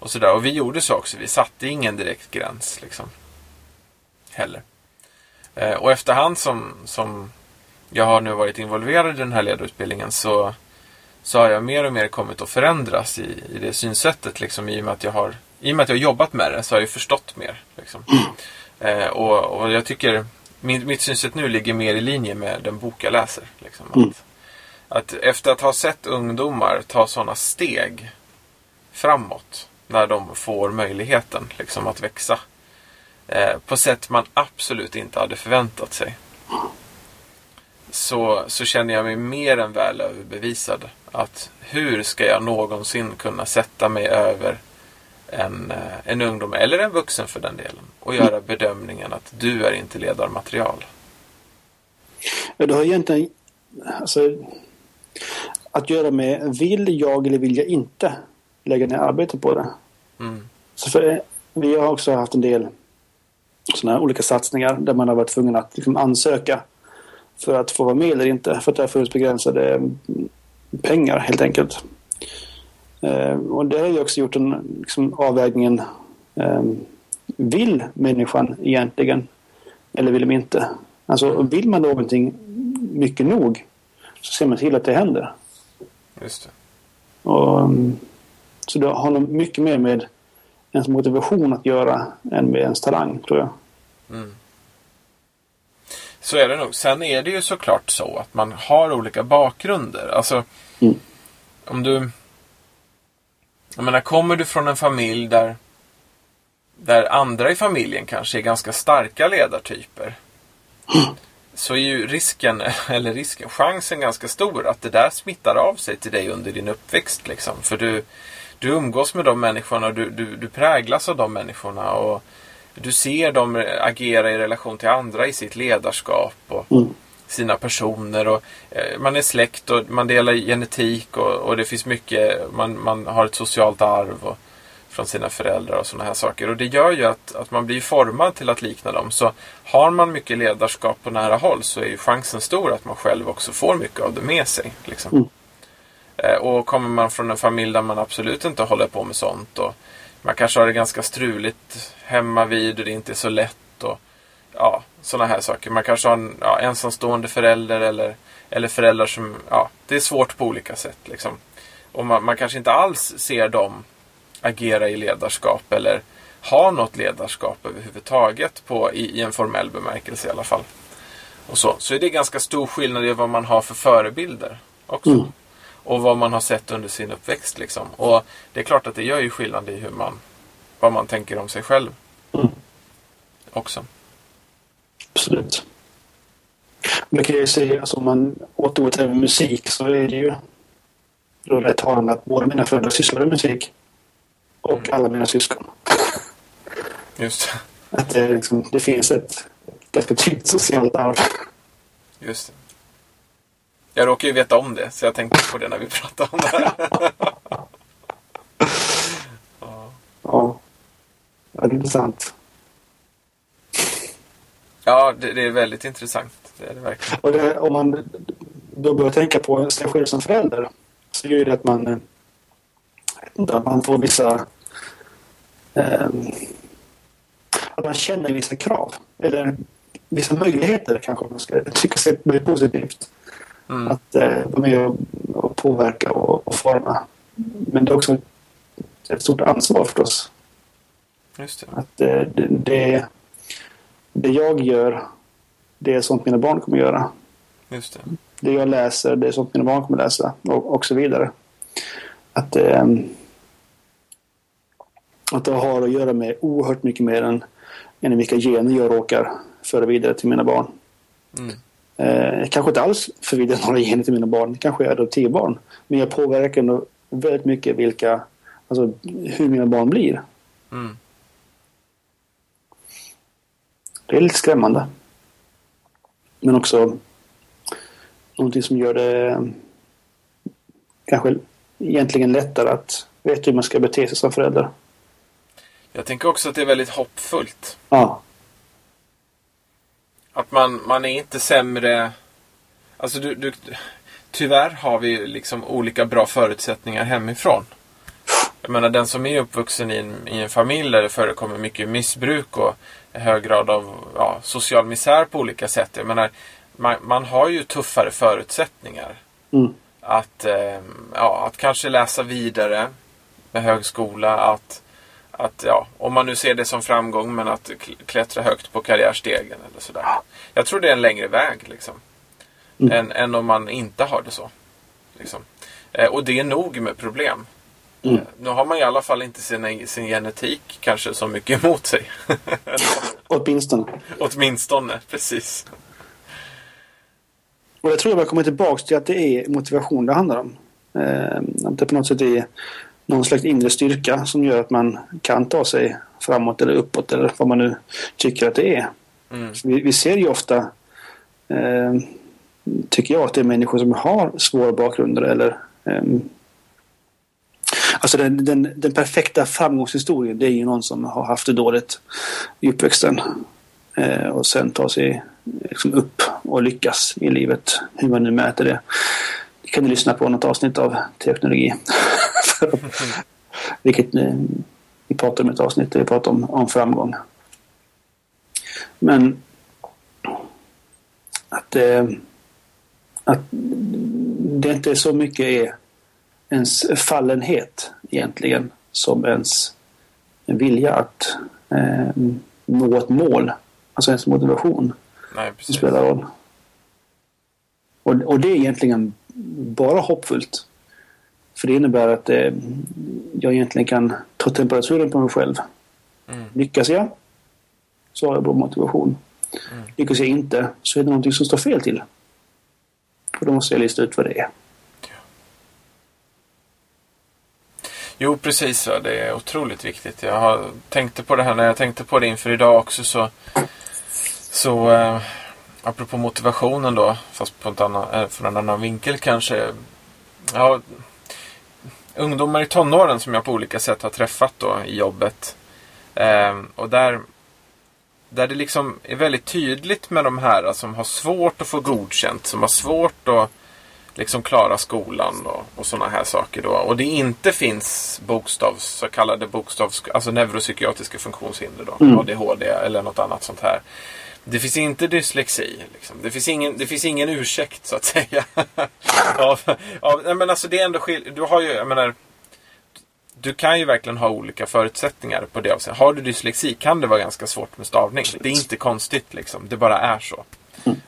Och, sådär. Och vi gjorde så också. Vi satte ingen direkt gräns liksom. Heller. Eh, och efterhand som, som jag har nu varit involverad i den här ledarutbildningen så, så har jag mer och mer kommit att förändras i, i det synsättet. Liksom, i, och med att jag har, I och med att jag har jobbat med det så har jag förstått mer. Liksom. Eh, och, och jag tycker min, mitt synsätt nu ligger mer i linje med den bok jag läser. Liksom. Mm. Att, att efter att ha sett ungdomar ta sådana steg framåt när de får möjligheten liksom, att växa eh, på sätt man absolut inte hade förväntat sig. Så, så känner jag mig mer än väl överbevisad att hur ska jag någonsin kunna sätta mig över en, eh, en ungdom, eller en vuxen för den delen, och göra bedömningen att du är inte ledarmaterial. Ja, det har egentligen alltså, att göra med vill jag eller vill jag inte lägga ner arbete på det. Mm. Så för, eh, vi har också haft en del sådana olika satsningar där man har varit tvungen att liksom ansöka för att få vara med eller inte. För att det har funnits begränsade mm, pengar helt enkelt. Eh, och det har ju också gjort en liksom, avvägningen. Eh, vill människan egentligen eller vill de inte? Alltså vill man någonting mycket nog så ser man till att det händer. Just det. Och, mm, så det har nog mycket mer med ens motivation att göra än med ens talang, tror jag. Mm. Så är det nog. Sen är det ju såklart så att man har olika bakgrunder. Alltså, Mm. om du... Jag menar, kommer du från en familj där, där andra i familjen kanske är ganska starka ledartyper. Så är ju risken, eller risken, chansen ganska stor att det där smittar av sig till dig under din uppväxt. Liksom. För du, du umgås med de människorna och du, du, du präglas av de människorna. Och du ser dem agera i relation till andra i sitt ledarskap. Och, Mm. sina personer. Och, eh, man är släkt och man delar genetik och, och det finns mycket, man, man har ett socialt arv och, från sina föräldrar och sådana här saker. Och det gör ju att, att man blir formad till att likna dem. Så har man mycket ledarskap på nära håll så är ju chansen stor att man själv också får mycket av det med sig. Liksom. Mm. Eh, och kommer man från en familj där man absolut inte håller på med sånt och man kanske har det ganska struligt hemma vid och det inte är så lätt och ja, sådana här saker. Man kanske har en ja, ensamstående förälder eller eller föräldrar som, ja, det är svårt på olika sätt liksom. Och man, man kanske inte alls ser dem agera i ledarskap eller ha något ledarskap överhuvudtaget på, i, i en formell bemärkelse i alla fall. Och så. så är det ganska stor skillnad i vad man har för förebilder också. Mm. Och vad man har sett under sin uppväxt. Liksom. Och det är klart att det gör ju skillnad i hur man, vad man tänker om sig själv. Mm. Också. Absolut. Man kan ju säga, alltså, om man återgår till musik så är det ju då rätt talande att båda mina föräldrar sysslar med musik. Och Mm. alla mina syskon. Just det. Att det, liksom, det finns ett ganska tydligt socialt arv. Just det. Jag råkar ju veta om det, så jag tänkte på det när vi pratade om det här. ja. Ja. det är intressant. ja, det, det är väldigt intressant. Det är det verkligen. Och det, om man då börjar tänka på sig själv som förälder så gör det att man, att man får vissa... Eh, att man känner vissa krav. Eller vissa möjligheter kanske man ska tycka sig positivt. Mm. Att eh, vara med och, och påverka och, och forma. Men det är också ett, stort ansvar förstås. Just det. Att eh, det, det, det jag gör, det är sånt mina barn kommer göra. Just det. Det jag läser, det är sånt mina barn kommer läsa. Och, och så vidare. Att, eh, att det har att göra med oerhört mycket mer än, än vilka gener jag råkar föra vidare till mina barn. Mm. Eh, kanske inte alls för vidare några gener till mina barn. Kanske är adoptivbarn. Men jag påverkar ändå väldigt mycket vilka, alltså hur mina barn blir. Mm. Det är lite skrämmande. Men också någonting som gör det eh, kanske egentligen lättare att veta hur man ska bete sig som förälder. Jag tänker också att det är väldigt hoppfullt. Ja, Att man, man är inte sämre... Alltså du, du, tyvärr har vi liksom olika bra förutsättningar hemifrån. Jag menar den som är uppvuxen i en, i en familj där det förekommer mycket missbruk och hög grad av ja, social misär på olika sätt. Jag menar, man, man har ju tuffare förutsättningar. Mm. Att, eh, ja, att kanske läsa vidare med högskola. Att, att ja, om man nu ser det som framgång men att kl- klättra högt på karriärstegen eller sådär. Jag tror det är en längre väg liksom. Mm. Än, än om man inte har det så. Liksom. Eh, och det är nog med problem. Mm. Eh, nu har man i alla fall inte sin, sin genetik kanske så mycket emot sig. åtminstone. Åtminstone, precis. Och jag tror jag kommer tillbaka till att det är motivation det handlar om. Eh, att det på något sätt är någon slags inre styrka som gör att man kan ta sig framåt eller uppåt eller vad man nu tycker att det är. Mm. Vi, vi ser ju ofta, eh, tycker jag, att det är människor som har svåra bakgrunder eller ehm, Alltså den, den, den perfekta framgångshistorien det är ju någon som har haft det dåligt i uppväxten. Eh, och sen tar sig liksom upp och lyckas i livet. Hur man nu mäter det. Det kan ni lyssna på något avsnitt av teknologi. Vilket eh, vi pratar om ett avsnitt där vi pratar om, om framgång. Men att, eh, att det inte så mycket är ens fallenhet egentligen som ens en vilja att eh, nå ett mål. Alltså ens motivation Nej, spelar roll. Och, och det är egentligen bara hoppfullt. För det innebär att eh, jag egentligen kan ta temperaturen på mig själv. Mm. Lyckas jag så har jag bra motivation. Mm. Lyckas jag inte så är det någonting som står fel till. Och då måste jag lista ut vad det är. Jo, precis. Ja. Det är otroligt viktigt. Jag har, tänkte på det här när jag tänkte på det inför idag också. Så, så eh, apropå motivationen då, fast på ett annan, eh, från en annan vinkel kanske. Ja, ungdomar i tonåren som jag på olika sätt har träffat då i jobbet. Eh, och där, där det liksom är väldigt tydligt med de här som har svårt att få godkänt, som har svårt att liksom klara skolan och, och sådana här saker då. Och det inte finns bokstavs, så kallade bokstavs, alltså neuropsykiatriska funktionshinder då. Mm. ADHD eller något annat sånt här. Det finns inte dyslexi. Liksom. Det, finns ingen, det finns ingen ursäkt så att säga. av, av, men alltså det är ändå skil- Du har ju, jag menar, du kan ju verkligen ha olika förutsättningar på det avseendet. Har du dyslexi kan det vara ganska svårt med stavning. Det är inte konstigt liksom. Det bara är så.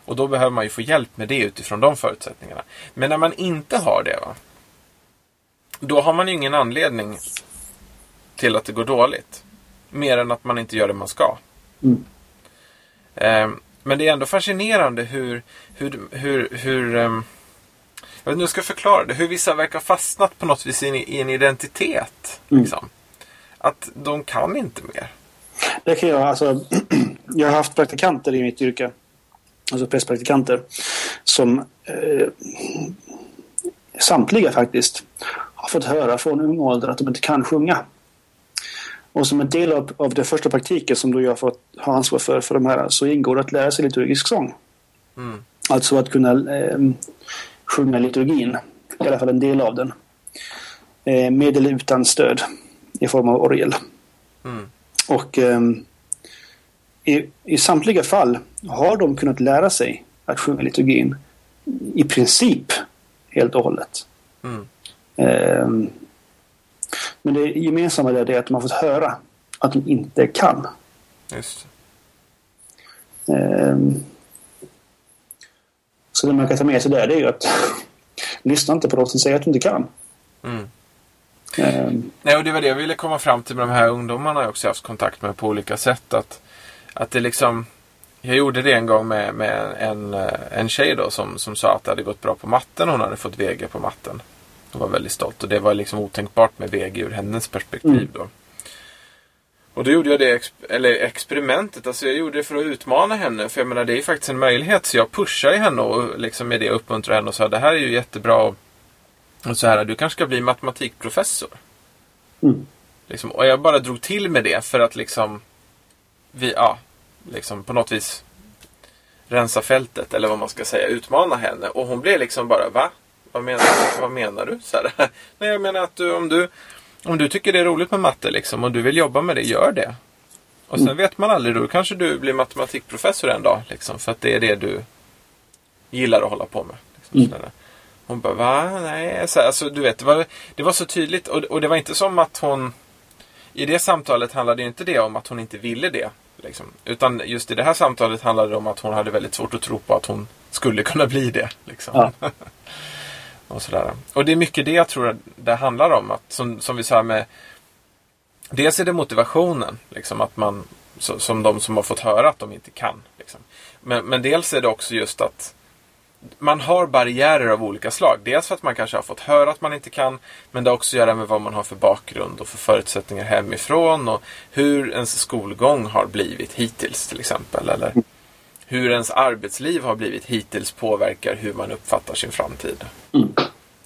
Och då behöver man ju få hjälp med det utifrån de förutsättningarna. Men när man inte har det, va? då har man ju ingen anledning till att det går dåligt. Mer än att man inte gör det man ska. Mm. Ehm, men det är ändå fascinerande hur, hur, hur, hur ehm, jag vet inte hur jag ska förklara det. Hur vissa verkar ha fastnat på något vis i en, identitet. Mm. Liksom. Att de kan inte mer. Det kan jag, alltså, jag har haft praktikanter i mitt yrke. Alltså prästpraktikanter. Som eh, samtliga faktiskt har fått höra från ung ålder att de inte kan sjunga. Och som en del av, av det första praktiken som då jag fått ha ansvar för, för de här så ingår det att lära sig liturgisk sång. Mm. Alltså att kunna eh, sjunga liturgin. I alla fall en del av den. Eh, med eller utan stöd i form av orgel. Mm. Och ehm, i, i samtliga fall har de kunnat lära sig att sjunga liturgin i princip helt och hållet. Mm. Men det gemensamma där är att de har fått höra att de inte kan. Just Ehm, så det man kan ta med sig där det är ju att lyssna inte på de som säger att du inte kan. mm. Ehm, Nej, och det var det jag ville komma fram till med de här ungdomarna jag också haft kontakt med på olika sätt. Att, att det liksom... Jag gjorde det en gång med, med en, eh, en tjej då som, som sa att det hade gått bra på matten. Hon hade fått VG på matten. Hon var väldigt stolt och det var liksom otänkbart med VG ur hennes perspektiv Mm. då. Och då gjorde jag det exp- eller experimentet. Alltså jag gjorde det för att utmana henne. För jag menar det är ju faktiskt en möjlighet. Så jag pushade henne och liksom med det uppmuntrade henne och sa det här är ju jättebra. Och, och så här, du kanske ska bli matematikprofessor. mm, Liksom, och jag bara drog till med det för att liksom, vi, ja, liksom på något vis rensa fältet eller vad man ska säga, utmana henne. Och hon blev liksom bara, va? Vad menar du? Vad menar du? Så här, Nej, jag menar att du, om du, om du tycker det är roligt med matte liksom och du vill jobba med det, gör det. Och sen vet man aldrig, då kanske du blir matematikprofessor en dag. Liksom, för att det är det du gillar att hålla på med. Liksom, Mm. Hon bara, va? Nej. Så, alltså, du vet, det var, det var så tydligt. Och, och det var inte som att hon... I det samtalet handlade ju inte det om att hon inte ville det. Liksom. Utan just i det här samtalet handlade det om att hon hade väldigt svårt att tro på att hon skulle kunna bli det. Liksom. Ja. och, sådär. och det är mycket det jag tror det handlar om. Att, som, som vi sa med... Dels är det motivationen. Liksom, att man, så, som de som har fått höra att de inte kan. Liksom. Men, men dels är det också just att man har barriärer av olika slag. Dels för att man kanske har fått höra att man inte kan. Men det har också att göra med vad man har för bakgrund och för förutsättningar hemifrån. Och hur ens skolgång har blivit hittills till exempel. Eller hur ens arbetsliv har blivit hittills påverkar hur man uppfattar sin framtid. Mm.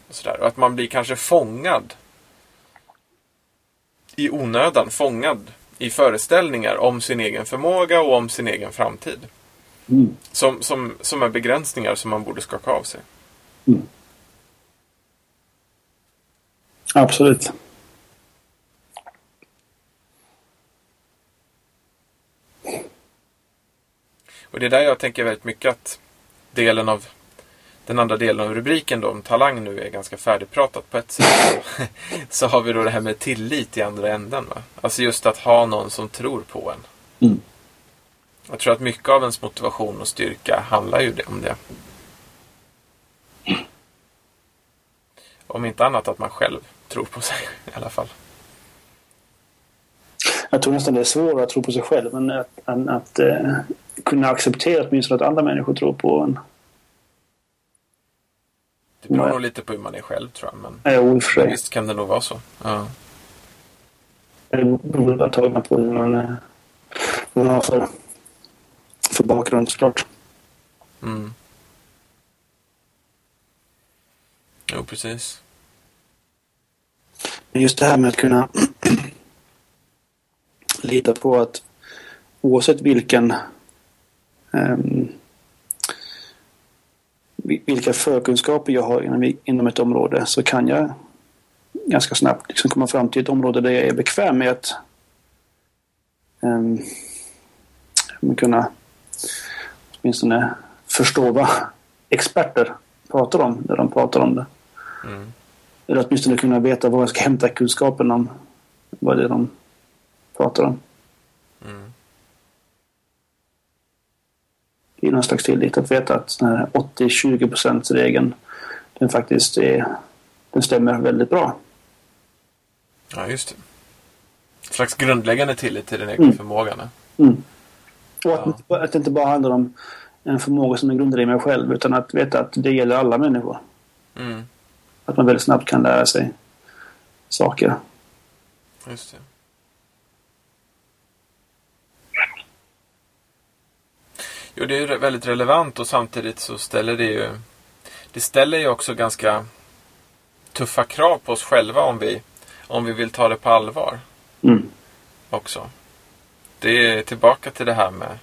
Och, sådär. och att man blir kanske fångad i onödan. Fångad i föreställningar om sin egen förmåga och om sin egen framtid. mm, Som, som, som är begränsningar som man borde skaka av sig. mm. Absolut. Och det är där jag tänker väldigt mycket att delen av den andra delen av rubriken då om talang nu är ganska färdigpratat på ett sätt. Så har vi då det här med tillit i andra änden. Va? Alltså just att ha någon som tror på en. Mm. Jag tror att mycket av ens motivation och styrka handlar ju om det. Om inte annat att man själv tror på sig i alla fall. Jag tror nästan det är svårare att tro på sig själv än att, än att eh, kunna acceptera åtminstone att andra människor tror på en. Det beror Nej. nog lite på hur man är själv tror jag. Men och för sig. visst kan det nog vara så. Ja. Det beror antagligen på vad man, eh, vad man har för, för bakgrund såklart. Mm. Jo, precis. Men just det här med att kunna lita på att oavsett vilken vi- vilka förkunskaper jag har inom, inom ett område så kan jag ganska snabbt liksom komma fram till ett område där jag är bekväm med att ehm, kunna åtminstone förstå vad experter pratar om när de pratar om det. Mm. Eller åtminstone kunna veta var jag ska hämta kunskapen om vad det är de pratar om. Mm. Är någon slags tillit att veta att den här 80-20 regeln den faktiskt är, den stämmer väldigt bra. Ja, just det. En slags grundläggande tillit till den egna Mm. förmågan. Mm. Och att, Ja. att det inte bara handlar om en förmåga som är grundad i mig själv utan att veta att det gäller alla människor. Mm. Att man väldigt snabbt kan lära sig saker. Just det. Jo, det är ju väldigt relevant och samtidigt så ställer det ju... Det ställer ju också ganska tuffa krav på oss själva om vi, om vi vill ta det på allvar Mm. också. Det är tillbaka till det här med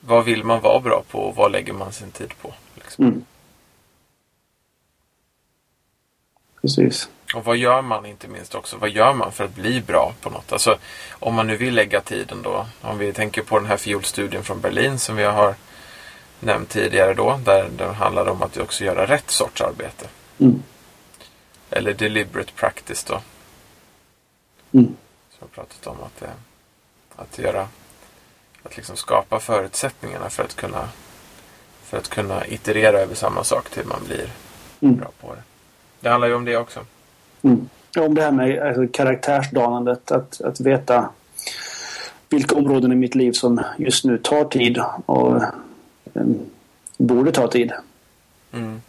vad vill man vara bra på och vad lägger man sin tid på. Liksom. Mm. Precis. Och vad gör man inte minst också? Vad gör man för att bli bra på något? Alltså om man nu vill lägga tiden då. Om vi tänker på den här fiolstudien från Berlin som vi har nämnt tidigare då. Där det handlar om att också göra rätt sorts arbete. Mm. Eller deliberate practice då. Mm. Som har pratat om att, det, att göra att liksom skapa förutsättningarna för att kunna för att kunna iterera över samma sak till man blir Mm. bra på det. Det handlar ju om det också. Mm. Om det här med alltså, karaktärsdanandet. Att, att veta vilka områden i mitt liv som just nu tar tid och um, borde ta tid. Mm.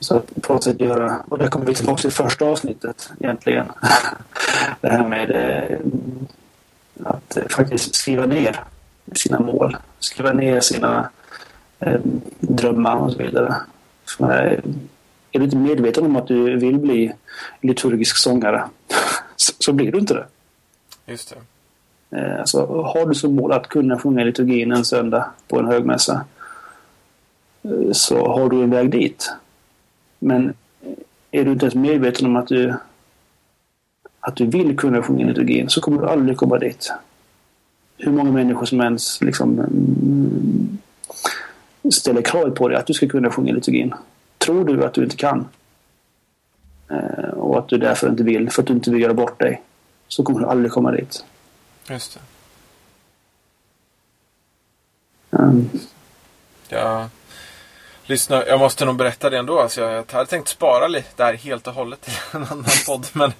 Så på något sätt göra, och det kommer vi tillbaka till första avsnittet egentligen. Det här med eh, att faktiskt skriva ner sina mål. Skriva ner sina eh, drömmar och så vidare. För, är du inte medveten om att du vill bli liturgisk sångare så, så blir du inte det. Just det. Eh, Alltså, har du som mål att kunna sjunga liturgin en söndag på en högmässa eh, så har du en väg dit. Men är du inte ens medveten om att du, att du vill kunna sjunga liturgin så kommer du aldrig komma dit. Hur många människor som ens liksom, mm, ställer krav på dig att du ska kunna sjunga liturgin. Tror du att du inte kan eh, och att du därför inte vill, för att du inte vill göra bort dig, så kommer du aldrig komma dit. Just det. Mm. Jag, lyssnar, jag måste nog berätta det ändå. Alltså jag, jag hade tänkt spara lite där helt och hållet till en annan podd. Men,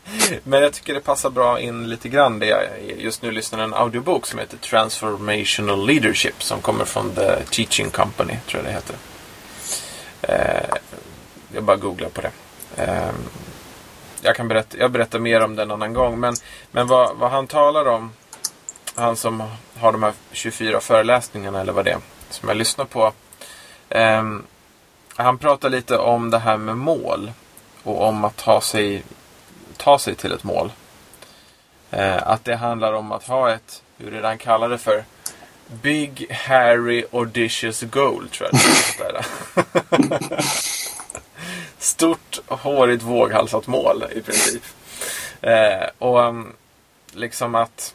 men jag tycker det passar bra in lite grann. Det jag just nu lyssnar en audiobok som heter Transformational Leadership. Som kommer från The Teaching Company, tror jag det heter. Eh, jag bara googlar på det. Eh, jag kan berätta, jag berättar mer om det en annan gång. Men, men vad, vad han talar om, han som har de här 24 föreläsningarna eller vad det är, som jag lyssnar på. Ehm, han pratar lite om det här med mål och om att ta sig, ta sig till ett mål. Eh, att det handlar om att ha ett, hur är det han kallar det för? Big, hairy, audacious goal, tror jag det är. Stort, hårigt, våghalsat mål i princip. Eh, och um, liksom att...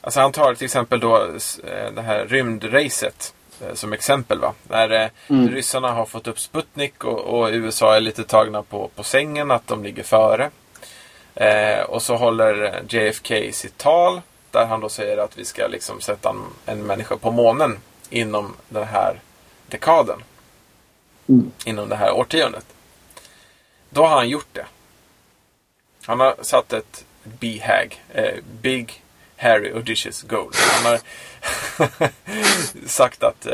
Alltså han tar till exempel då eh, det här rymdracet eh, som exempel. va. När eh, Mm. ryssarna har fått upp Sputnik och, och USA är lite tagna på, på sängen att de ligger före. Eh, och så håller JFK sitt tal där han då säger att vi ska liksom sätta en, en människa på månen inom den här dekaden. Mm. Inom det här årtiondet. Då har han gjort det. Han har satt ett BHAG, eh, Big Harry Audacious Goal. Han har sagt att eh,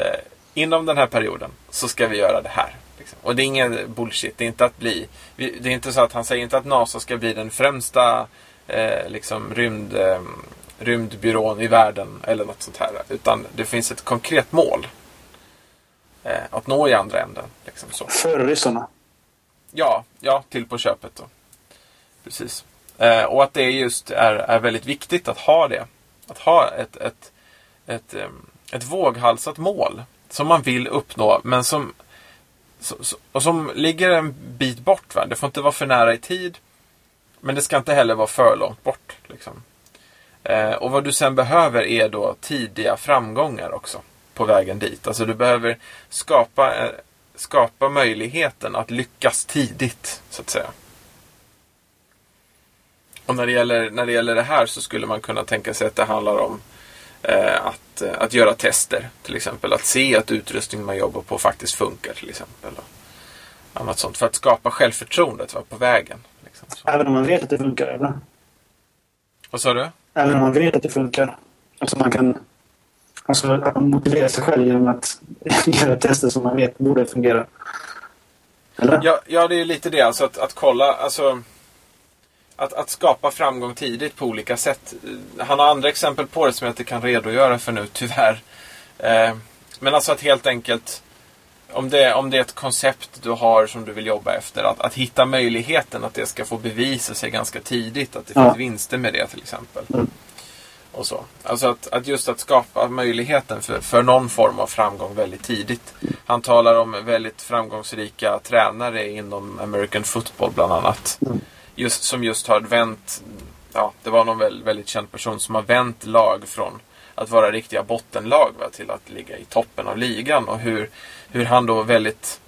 inom den här perioden så ska vi göra det här. Liksom. Och det är ingen bullshit. Det är inte att bli... Det är inte så att han säger inte att NASA ska bli den främsta eh, liksom rymd, eh, rymdbyrån i världen eller något sånt här. Utan det finns ett konkret mål. Eh, att nå i andra änden. Liksom så. Före ryssarna. Ja, ja, till på köpet då. Precis. Eh, och att det just är, är väldigt viktigt att ha det. Att ha ett, ett, ett, em, ett våghalsat mål som man vill uppnå men som, och som ligger en bit bort. Va? Det får inte vara för nära i tid men det ska inte heller vara för långt bort. Liksom. Eh, och vad du sen behöver är då tidiga framgångar också på vägen dit. Alltså du behöver skapa, eh, skapa möjligheten att lyckas tidigt, så att säga. Och när det, gäller, när det gäller det här så skulle man kunna tänka sig att det handlar om eh, att, eh, att göra tester till exempel. Att se att utrustningen man jobbar på faktiskt funkar till exempel. Och annat sånt. För att skapa självförtroendet va, på vägen. Liksom. Även om man vet att det funkar, eller? Vad sa du? Även om man vet att det funkar. Alltså man kan alltså, att man motiverar sig själv genom att göra tester som man vet borde fungera. Eller? Ja, ja det är lite det. Alltså att, att kolla. Alltså, att, att skapa framgång tidigt på olika sätt. Han har andra exempel på det som jag inte kan redogöra för nu, tyvärr. Eh, men alltså att helt enkelt om det, om det är ett koncept du har som du vill jobba efter. Att, att hitta möjligheten att det ska få bevisa sig ganska tidigt. Att det Ja. finns vinster med det till exempel. Mm. Och så. Alltså att, att just att skapa möjligheten för, för någon form av framgång väldigt tidigt. Han talar om väldigt framgångsrika tränare inom American football bland annat. Mm. Just, som just har vänt, ja det var någon väldigt, väldigt känd person som har vänt lag från att vara riktiga bottenlag va, till att ligga i toppen av ligan. Och hur, hur han då väldigt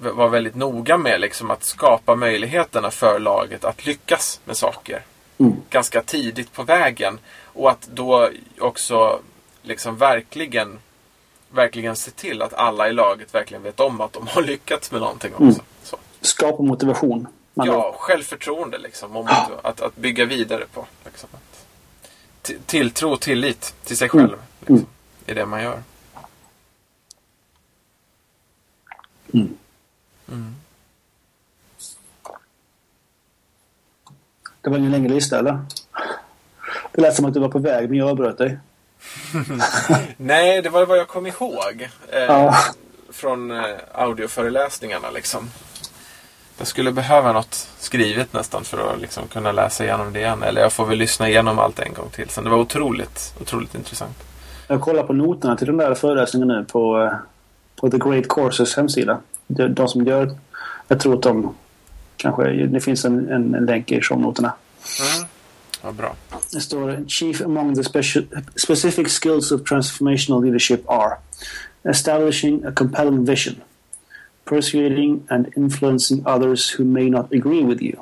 var väldigt noga med liksom att skapa möjligheterna för laget att lyckas med saker Mm. ganska tidigt på vägen. Och att då också liksom verkligen verkligen se till att alla i laget verkligen vet om att de har lyckats med någonting också. Mm. Så. Skapa motivation. Man Ja, självförtroende liksom. Om att, att, att bygga vidare på. Liksom. T- tilltro och tillit till sig själv. Mm. Liksom, Mm. I det man gör. Mm. Det var en längre lista, eller? Det lät som att du var på väg, men jag avbröt dig. Nej, det var vad jag kom ihåg. Eh, Ja. Från eh, audioföreläsningarna liksom. Jag skulle behöva något skrivet nästan för att liksom kunna läsa igenom det igen. Eller jag får väl lyssna igenom allt en gång till. Sen det var otroligt, otroligt intressant. Jag kollar på noterna till den där föreläsningen nu på, eh, på The Great Courses hemsida. De, de som gör... Jag tror att de... Kanske... Det finns en, en, en länk i shownoterna. Mm. Vad bra. Det står Chief among the speci- specific skills of transformational leadership are establishing a compelling vision, persuading and influencing others who may not agree with you,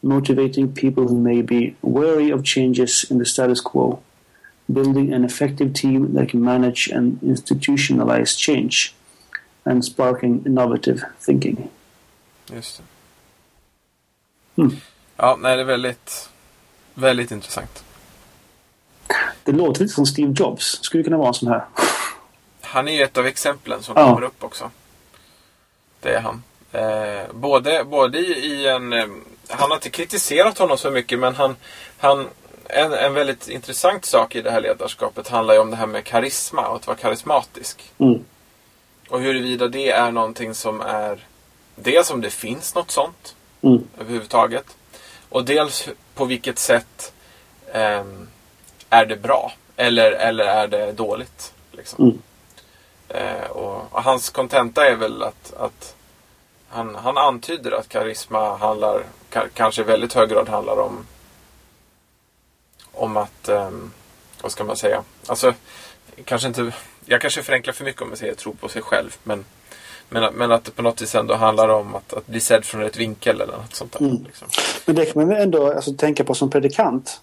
motivating people who may be wary of changes in the status quo, building an effective team that can manage and institutionalize change, and sparking innovative thinking. Just det. Mm. Ja, nej, det är väldigt, väldigt intressant. Det låter lite som Steve Jobs. Skulle kunna vara en sån här. Han är ju ett av exemplen som Ja. kommer upp också. Det är han. Eh, både, både i, en... Eh, han har inte kritiserat honom så mycket men han... han en, en väldigt intressant sak i det här ledarskapet handlar ju om det här med karisma och att vara karismatisk. Mm. Och huruvida det är någonting som är... Dels om det finns något sånt Mm. överhuvudtaget. Och dels på vilket sätt ehm, är det bra? Eller, eller är det dåligt? Liksom. Mm. Eh, och, och hans kontenta är väl att, att han, han antyder att karisma handlar, ka, kanske i väldigt hög grad handlar om om att, ehm, vad ska man säga, alltså kanske inte, jag kanske förenklar för mycket om jag säger tro på sig själv, men men, att- men att det på något vis ändå handlar om att, att bli sedd från rätt vinkel eller något sånt där. Mm. Liksom. Men det kan man ändå alltså, tänka på som predikant.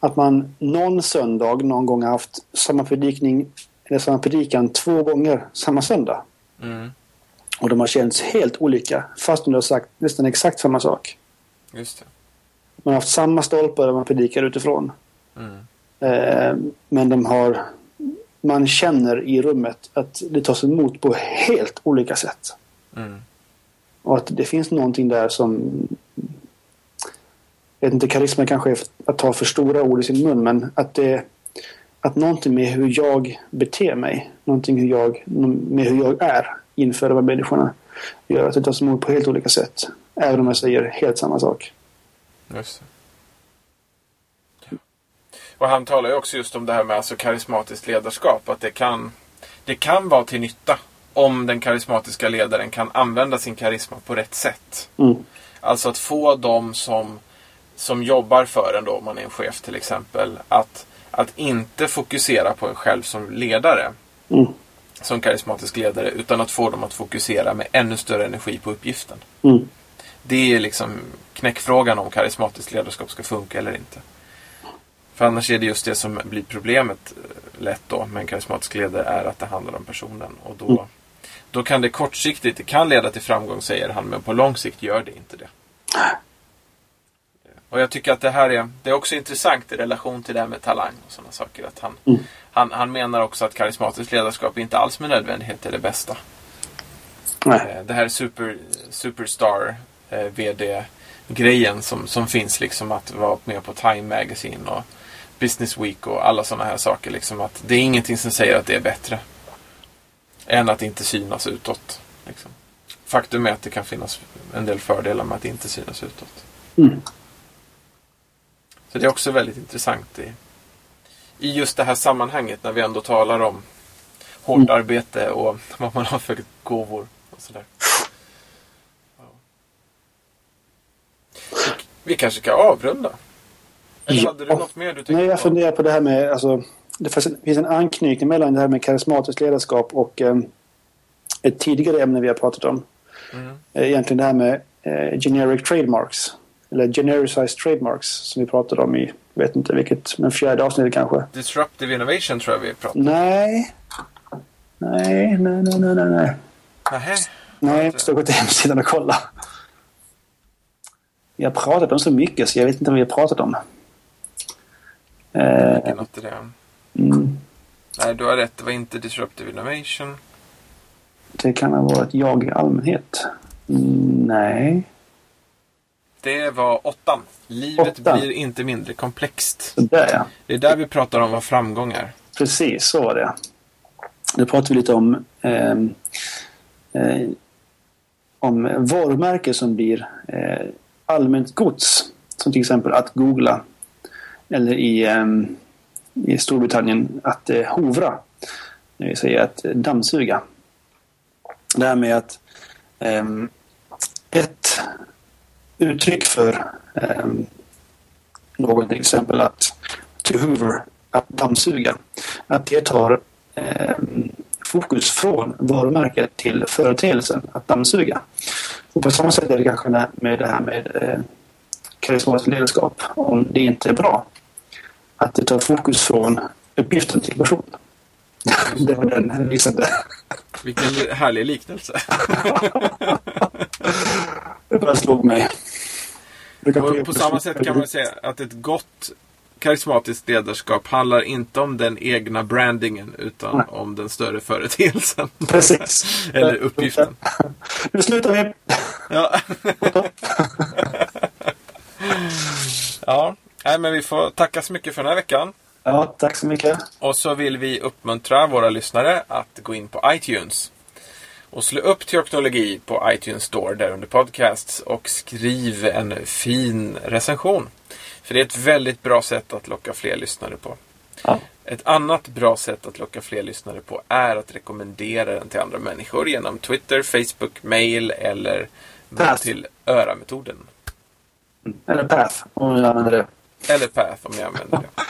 Att man någon söndag någon gång har haft samma predikning eller samma predikan två gånger samma söndag. Mm. Och de har känts helt olika fast de har sagt nästan exakt samma sak. Just det. Man har haft samma stolpar där man predikar utifrån. Mm. Eh, men de har man känner i rummet att det tas emot på helt olika sätt. Mm. Och att det finns någonting där som... Jag vet inte, karisma kanske är att ta för stora ord i sin mun, men att det... Att någonting med hur jag beter mig, någonting hur jag, med hur jag är inför de här människorna gör att det tas emot på helt olika sätt. Även om jag säger helt samma sak. Just det. Och han talar ju också just om det här med alltså karismatiskt ledarskap. Att det kan, det kan vara till nytta om den karismatiska ledaren kan använda sin karisma på rätt sätt. Mm. Alltså att få dem som, som jobbar för en då, om man är en chef till exempel, att, att inte fokusera på en själv som ledare. Mm. Som karismatisk ledare, utan att få dem att fokusera med ännu större energi på uppgiften. Mm. Det är liksom knäckfrågan om karismatiskt ledarskap ska funka eller inte. För annars är det just det som blir problemet eh, lätt då med en karismatisk ledare är att det handlar om personen. Och då, Mm. då kan det kortsiktigt, det kan leda till framgång säger han, men på lång sikt gör det inte det. Och jag tycker att det här är, det är också intressant i relation till det här med talang och sådana saker. Att han, Mm. han, han menar också att karismatiskt ledarskap inte alls med nödvändighet är det bästa. Nej. Eh, Det här super, Superstar eh, VD-grejen som, som finns liksom att vara med på Time Magazine och Business Week och alla sådana här saker. Liksom att det är ingenting som säger att det är bättre. Än att inte synas utåt. Liksom. Faktum är att det kan finnas en del fördelar med att inte synas utåt. Mm. Så det är också väldigt intressant i, i just det här sammanhanget när vi ändå talar om hårt Mm. arbete och vad man har för gåvor och sådär. Ja. Vi, vi kanske ska avrunda? Eller Ja. hade du något mer du tänkte Nej, jag funderar på det här med... Alltså, det finns en, anknytning mellan det här med karismatiskt ledarskap och eh, ett tidigare ämne vi har pratat om. Mm. Eh, egentligen det här med eh, generic trademarks. Eller genericized trademarks som vi pratade om i, jag vet inte vilket, men fjärde avsnittet kanske. Disruptive innovation tror jag vi pratade om. Nej. Nej, nej, nej, nej, nej. nej. Nähä? Nej, jag ska gå till hemsidan och kolla. Vi har pratat om så mycket så jag vet inte vad vi har pratat om. Eh, något i det. mm, Nej, du har rätt. Det var inte disruptive innovation. det kan ha varit jag i allmänhet. Nej. Det var åttan. Livet Åttan. blir inte mindre komplext. Där ja. Det är där vi pratar om vad framgång är. Precis, så var det. Nu pratar vi lite om ehm, eh, om varumärken som blir eh, allmänt gods. Som till exempel att googla. Eller i, ehm, i Storbritannien att eh, hovra. Det vill säga att dammsuga. Det här med att ehm, ett uttryck för um, något till exempel att to hoover, att dammsuga. Att det tar fokus från varumärket till företeelsen att dammsuga. Och på samma sätt är det kanske med- det här med eh, karismatiskt ledarskap. Om det inte är bra. Att det tar fokus från uppgiften till personen. det var den lysande. Vilken li- härlig liknelse. Det bara slog mig. Och på samma sätt kan man säga att ett gott karismatiskt ledarskap handlar inte om den egna brandingen utan Nej. om den större företeelsen. Precis. Eller uppgiften. Nu slutar vi. Ja. Ja, Nej, men vi får tacka så mycket för den här veckan. Ja, tack så mycket. Och så vill vi uppmuntra våra lyssnare att gå in på iTunes. Och slå upp Teoknologi på iTunes Store där under podcasts och skriv en fin recension. För det är ett väldigt bra sätt att locka fler lyssnare på. Ja. Ett annat bra sätt att locka fler lyssnare på är att rekommendera den till andra människor genom Twitter, Facebook, mail eller till öra-metoden. Eller Path, om vi använder det. Eller Path om ni använder det.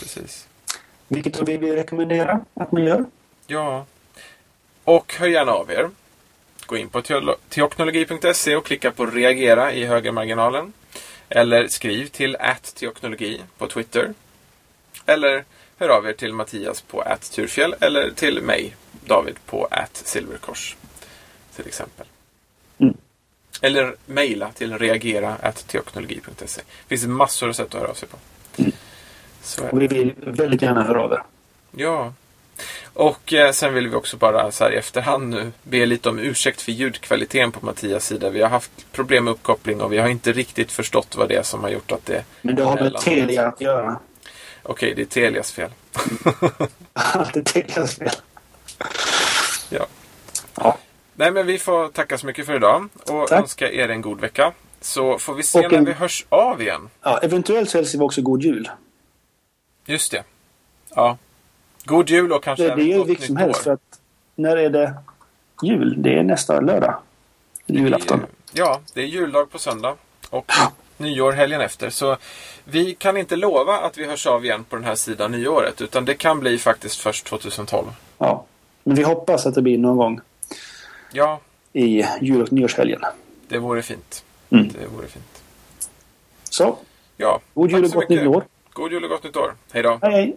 Precis. Vilket vill vi rekommendera att man gör? Ja. Och hör gärna av er. Gå in på teoknologi.se och klicka på reagera i högermarginalen. Eller skriv till teoknologi på Twitter. Eller hör av er till Mattias på turfjäll eller till mig, David, på silverkors. Till exempel. Mm. Eller mejla till reagera teoknologi.se. Det finns massor av sätt att höra av sig på. Det. Och vi vill väldigt gärna höra av er. Ja. Och eh, sen vill vi också bara så här i efterhand nu be lite om ursäkt för ljudkvaliteten på Mattias sida. Vi har haft problem med uppkoppling och vi har inte riktigt förstått vad det är som har gjort att det... Men det har med Telia att göra. Okej, det är Telias fel. Allt är Telias fel. Ja. Ja. Nej, men vi får tacka så mycket för idag och Tack. önska er en god vecka. Så får vi se Och när en- vi hörs av igen. ja, eventuellt så hälsar vi också god jul. Just det. Ja. God jul och kanske Det, det är ju vilket som helst. år. För att när är det jul? Det är nästa lördag. Julafton. Ja, det är juldag på söndag. Och nyår helgen efter. Så vi kan inte lova att vi hörs av igen på den här sidan nyåret. Utan det kan bli faktiskt först 2012. Ja. Men vi hoppas att det blir någon gång Ja, i jul och nyårshelgen. det vore fint. Mm. Det vore fint. Så, Ja, god jul och gott nytt år. God jul och gott nytt år. Hej då. Hej hej!